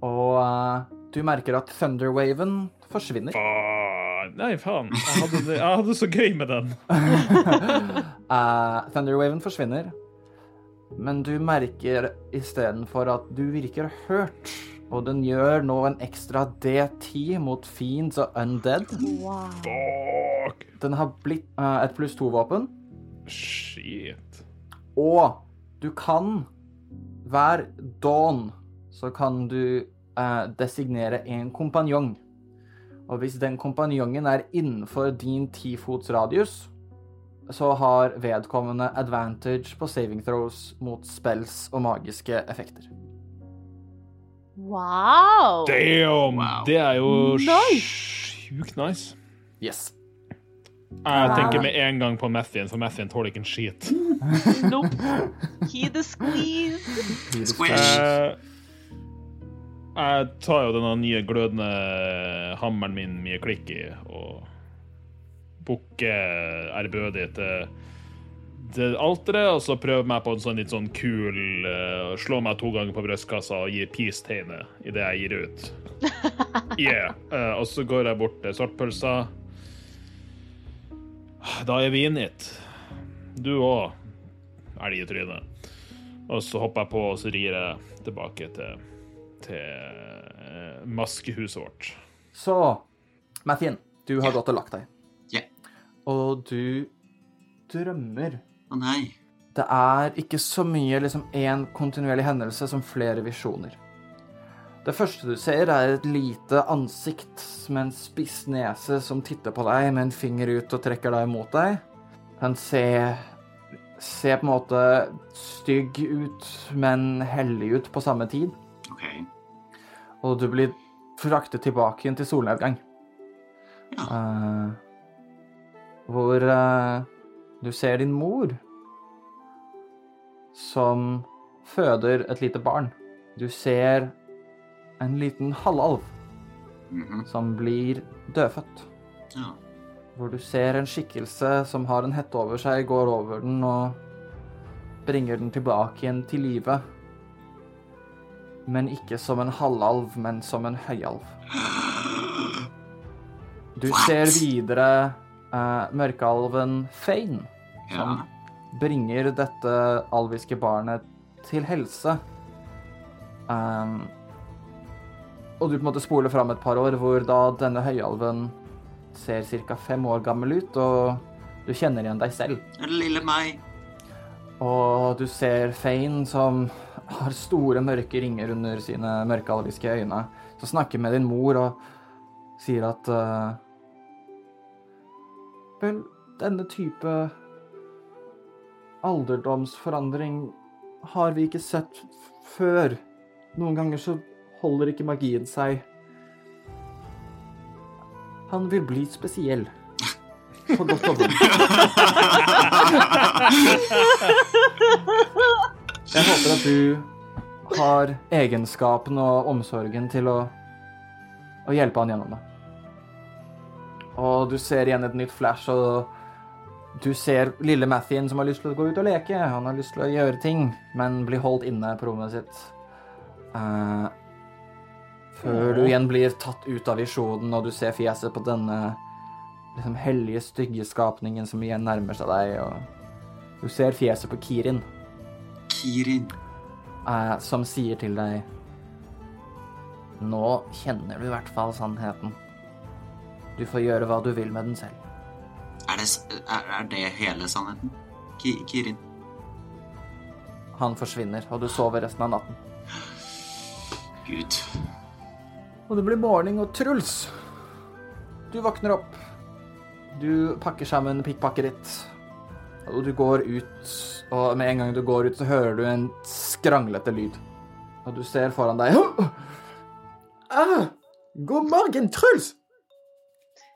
Og uh, du merker at Thunderwaven forsvinner. Faen. Nei, faen. Jeg hadde, jeg hadde så gøy med den. uh, Thunderwaven forsvinner, men du merker istedenfor at du virker hørt. Og den gjør nå en ekstra D10 mot fiends og undead. Wow. Fuck. Den har blitt uh, et pluss to-våpen. Shit. Og du kan Hver dawn så kan du uh, designere en kompanjong. Og hvis den kompanjongen er innenfor din tifots radius, så har vedkommende advantage på saving throws mot spells og magiske effekter. Wow! Damn! Wow. Det er jo Nice. sjukt nice. Yes. Jeg tenker med en gang på Mathien, for Mathien tåler ikke en skit. Nope. He the squeeze. Squish! Eh, jeg tar jo denne nye glødende hammeren min mye klikk i og bukker ærbødig til alteret, og så prøver meg på en sånn litt sånn kul uh, Slå meg to ganger på brystkassa og gir peace-tegnet idet jeg gir ut. Yeah. Uh, og så går jeg bort til svartpølsa. Da er vi inngitt. Du òg, elgetryne. Og så hopper jeg på, og så rir jeg tilbake til, til uh, maskehuset vårt. Så, Mathien, du har yeah. gått og lagt deg. Yeah. Og du drømmer. Å nei. Det er ikke så mye liksom én kontinuerlig hendelse som flere visjoner. Det første du ser, er et lite ansikt med en spiss nese som titter på deg med en finger ut og trekker deg mot deg. Den ser, ser på en måte stygg ut, men hellig ut på samme tid. OK. Og du blir fraktet tilbake igjen til solnedgang. Ja. Uh, hvor eh, du ser din mor som føder et lite barn. Du ser en liten halvalv Mhm. som blir dødfødt. Ja. Hvor du ser en skikkelse som har en hette over seg, går over den og bringer den tilbake igjen til live. Men ikke som en halvalv, men som en høyalv. Du What? ser videre eh, mørkealven Fane, som Ja. bringer dette alviske barnet til helse. Um, og du på en måte spoler fram et par år, hvor da denne høyalven ser ca. fem år gammel ut, og du kjenner igjen deg selv. Lille meg. Og du ser Fane som har store, mørke ringer under sine mørkealviske øyne, som snakker med din mor og sier at Vel, denne type alderdomsforandring har vi ikke sett før. Noen ganger så holder ikke magien seg. Han vil bli spesiell. På godt og vondt. Jeg håper at du har egenskapen og omsorgen til å, å hjelpe han gjennom det. Og du ser igjen et nytt flash, og du ser lille Mathien som har lyst til å gå ut og leke. Han har lyst til å gjøre ting, men blir holdt inne på rommet sitt. Uh, før du igjen blir tatt ut av visjonen, og du ser fjeset på denne liksom hellige, stygge skapningen som igjen nærmer seg deg, og du ser fjeset på Kirin Kirin. Uh, som sier til deg Nå kjenner du i hvert fall sannheten. Du får gjøre hva du vil med den selv. Er det, er, er det hele sannheten? Ki, Kirin. Han forsvinner, og du sover resten av natten. Gud. Og det blir morgen, og Truls Du våkner opp. Du pakker sammen pikkpakket ditt. Og du går ut, og med en gang du går ut, så hører du en skranglete lyd. Og du ser foran deg ah, God morgen, Truls!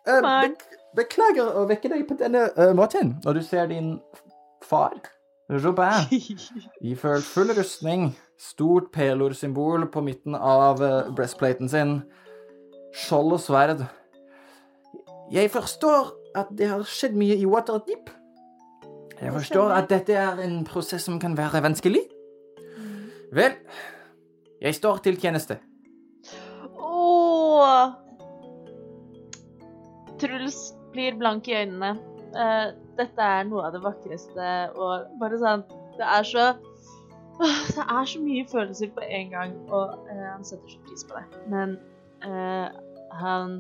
Eh, morgen. bek- beklager å vekke deg på denne uh, måten. Når du ser din far, Robert, iført full rustning, stort pelorsymbol på midten av uh, breastplaten sin, skjold og sverd. Jeg forstår at det har skjedd mye i Waterdeep. Jeg forstår at dette er en prosess som kan være vanskelig. Vel, jeg står til tjeneste. Åh! Truls blir blank i øynene. Uh, dette er noe av det vakreste og bare sånn Det er så uh, Det er så mye følelser på en gang, og uh, han setter så pris på det. Men eh, han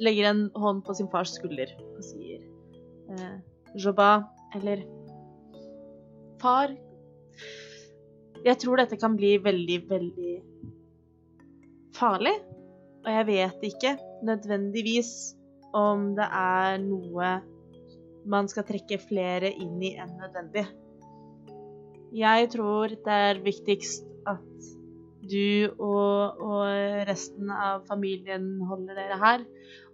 legger en hånd på sin fars skulder og sier uh, Joba, eller Far, jeg tror dette kan bli veldig, veldig farlig. Og jeg vet ikke nødvendigvis om det er noe man skal trekke flere inn i enn nødvendig. Jeg tror det er viktigst at du og, og resten av familien holder dere her.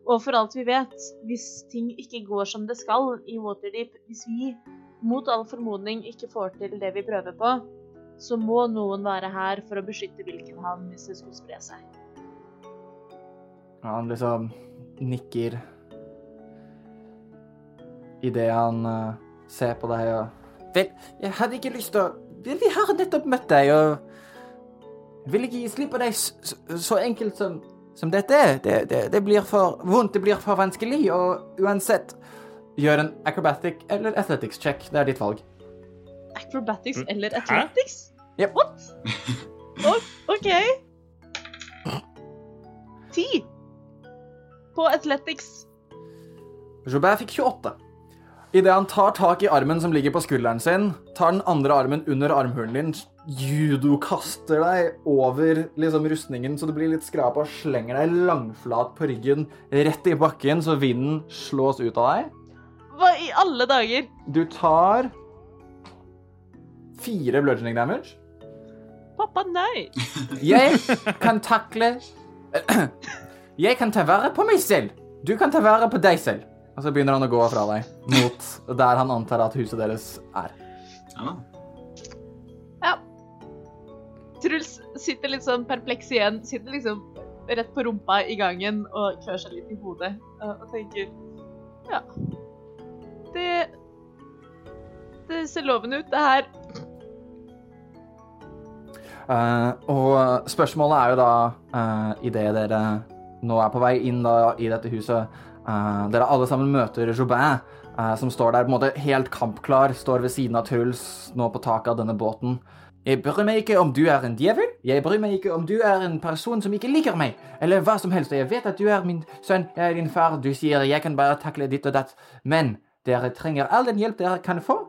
Og for alt vi vet, hvis ting ikke går som det skal i Waterdeep, hvis vi mot all formodning ikke får til det vi prøver på, så må noen være her for å beskytte Wilkenhavn hvis det skulle spre seg. Ja, Han liksom nikker idet han uh, ser på deg og Vel, jeg hadde ikke lyst til å Vel, vi har nettopp møtt deg, og jeg vil ikke gi slipp på deg s- s- så enkelt som, som dette. Det, det, det blir for vondt, det blir for vanskelig, og uansett Gjør en acrobatic eller athletics check. Det er ditt valg. Acrobatics Mm, eller athletics? Yep. What? OK. Ti på athletics. Joubert fikk 28. Idet han tar tak i armen som ligger på skulderen sin, tar den andre armen under armhulen din, judokaster deg over liksom, rustningen så du blir litt skrapa, slenger deg langflat på ryggen rett i bakken så vinden slås ut av deg. Hva i alle dager? Du tar fire bludgeoning damage. Pappa, nei. Jeg kan takle Jeg kan ta vare på meg selv. Du kan ta vare på deg selv. Og så begynner han å gå fra deg mot der han antar at huset deres er. Ja. Truls sitter litt sånn perpleks igjen. Sitter liksom rett på rumpa i gangen og klør seg litt i hodet. Og og tenker Ja. Det Det ser lovende ut, det her. Uh, og spørsmålet er jo da, uh, idet dere nå er på vei inn da, i dette huset Uh, Dere alle sammen møter Jobin, uh, som står der på en måte helt kampklar, står ved siden av Truls nå på taket av denne båten. Jeg bryr meg ikke om du er en djevel. Jeg bryr meg ikke om du er en person som ikke liker meg, eller hva som helst. Jeg vet at du er min sønn, jeg er din far. Du sier jeg kan bare takle ditt og datt. Men dere trenger all den hjelp dere kan få,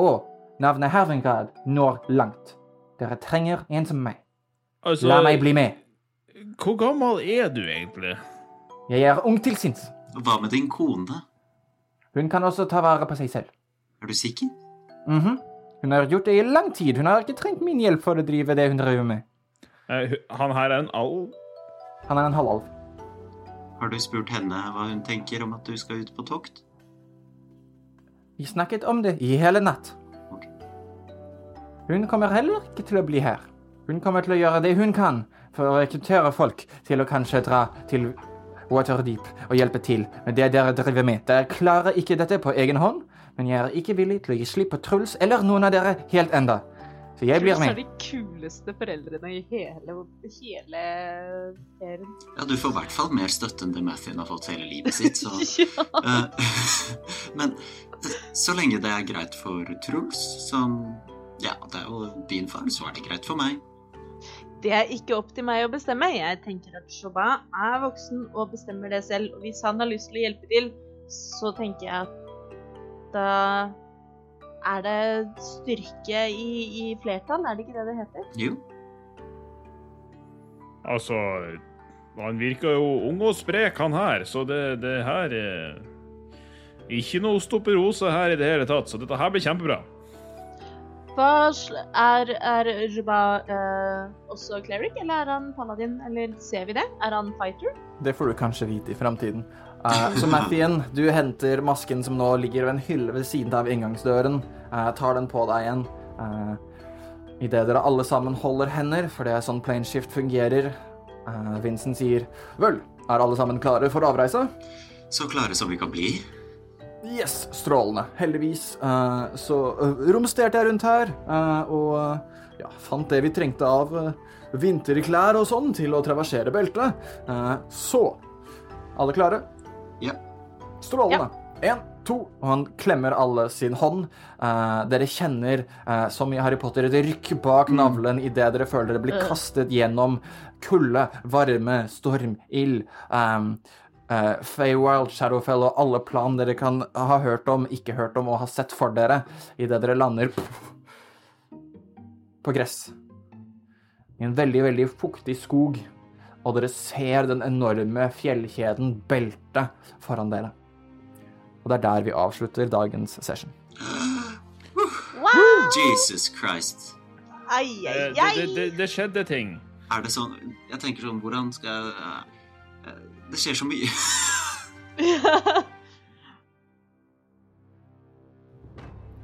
og navnet Hervingard når langt. Dere trenger en som meg. Altså, La meg bli med. Hvor gammel er du egentlig? Jeg er ung til sinns. Hva med din kone? Hun kan også ta vare på seg selv. Er du sikker? Mhm. Hun har gjort det i lang tid. Hun har ikke trengt min hjelp for å drive det hun driver med. Eh, Han her er en alv. Han er en halvalv. Har du spurt henne hva hun tenker om at du skal ut på tokt? Vi snakket om det i hele natt. Okay. Hun kommer heller ikke til å bli her. Hun kommer til å gjøre det hun kan for å rekruttere folk til å kanskje dra til Waterdeep og hjelpe til med det dere driver med. Dere klarer ikke dette på egen hånd, men jeg er ikke villig til å gi slipp på Truls eller noen av dere helt enda. Så jeg blir Truls er de kuleste foreldrene i hele, hele serien. Ja, du får i hvert fall mer støtte enn det Mathien har fått hele livet sitt, så ja. Eh, Men så lenge det er greit for Truls, som Ja, det er jo din far, så er det greit for meg. Det er ikke opp til meg å bestemme. Jeg tenker at Shoba er voksen og bestemmer det selv. Og hvis han har lyst til å hjelpe til, så tenker jeg at da er det styrke i, i flertall, er det ikke det det heter? Jo. Altså Han virker jo ung og sprek, han her, så det, det her er Ikke noe stopperose her i det hele tatt, så dette her blir kjempebra. Hva er, er Juba eh, også cleric, eller er han paladin? Eller ser vi det? Er han fighter? Det får du kanskje vite i framtiden. Uh, så Mathien, du henter masken som nå ligger ved en hylle ved siden av inngangsdøren. Uh, tar den på deg igjen. Uh, Idet dere alle sammen holder hender, for det er sånn plane shift fungerer. Uh, Vincent sier Vel, er alle sammen klare for avreise? Så klare som vi kan bli. Yes, strålende. Heldigvis Uh, så uh, romsterte jeg rundt her, uh, og ja, fant det vi trengte av uh, vinterklær og sånn til å traversere beltet. Eh, så Alle klare? Ja. Strålende. Én, to, og han klemmer alle sin hånd. Eh, dere kjenner, som i Harry Potter, et rykk bak navlen idet dere føler dere blir Øh. kastet gjennom kulde, varme, storm, ild. Um, uh, Feywild, Shadowfell og alle plan dere kan ha hørt om, ikke hørt om og ha sett for dere idet dere lander på gress. I en veldig, veldig fuktig skog. Og dere ser den enorme fjellkjeden belte foran dere. Og det er der vi avslutter dagens session. Wow! Jesus Christ. Ai, ai, ai, Det, det, det, det skjedde ting. Er det sånn Jeg tenker sånn Hvordan skal jeg eh, Det skjer så mye.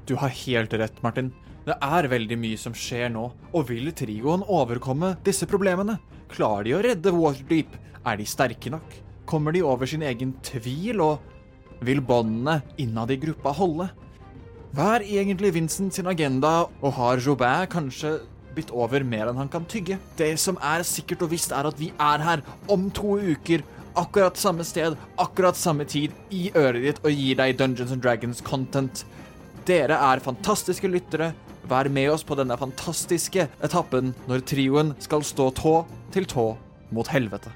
Du har helt rett, Martin. Det er veldig mye som skjer nå, og vil Trigoen overkomme disse problemene? Klarer de å redde Waterdeep? Er de sterke nok? Kommer de over sin egen tvil, og vil båndene innad i gruppa holde? Hva er egentlig Vincent sin agenda, og har Jobin kanskje bitt over mer enn han kan tygge? Det som er sikkert og visst, er at vi er her om to uker, akkurat samme sted, akkurat samme tid, i øret ditt og gir deg Dungeons and Dragons content. Dere er fantastiske lyttere. Vær med oss på denne fantastiske etappen når trioen skal stå tå til tå mot helvete.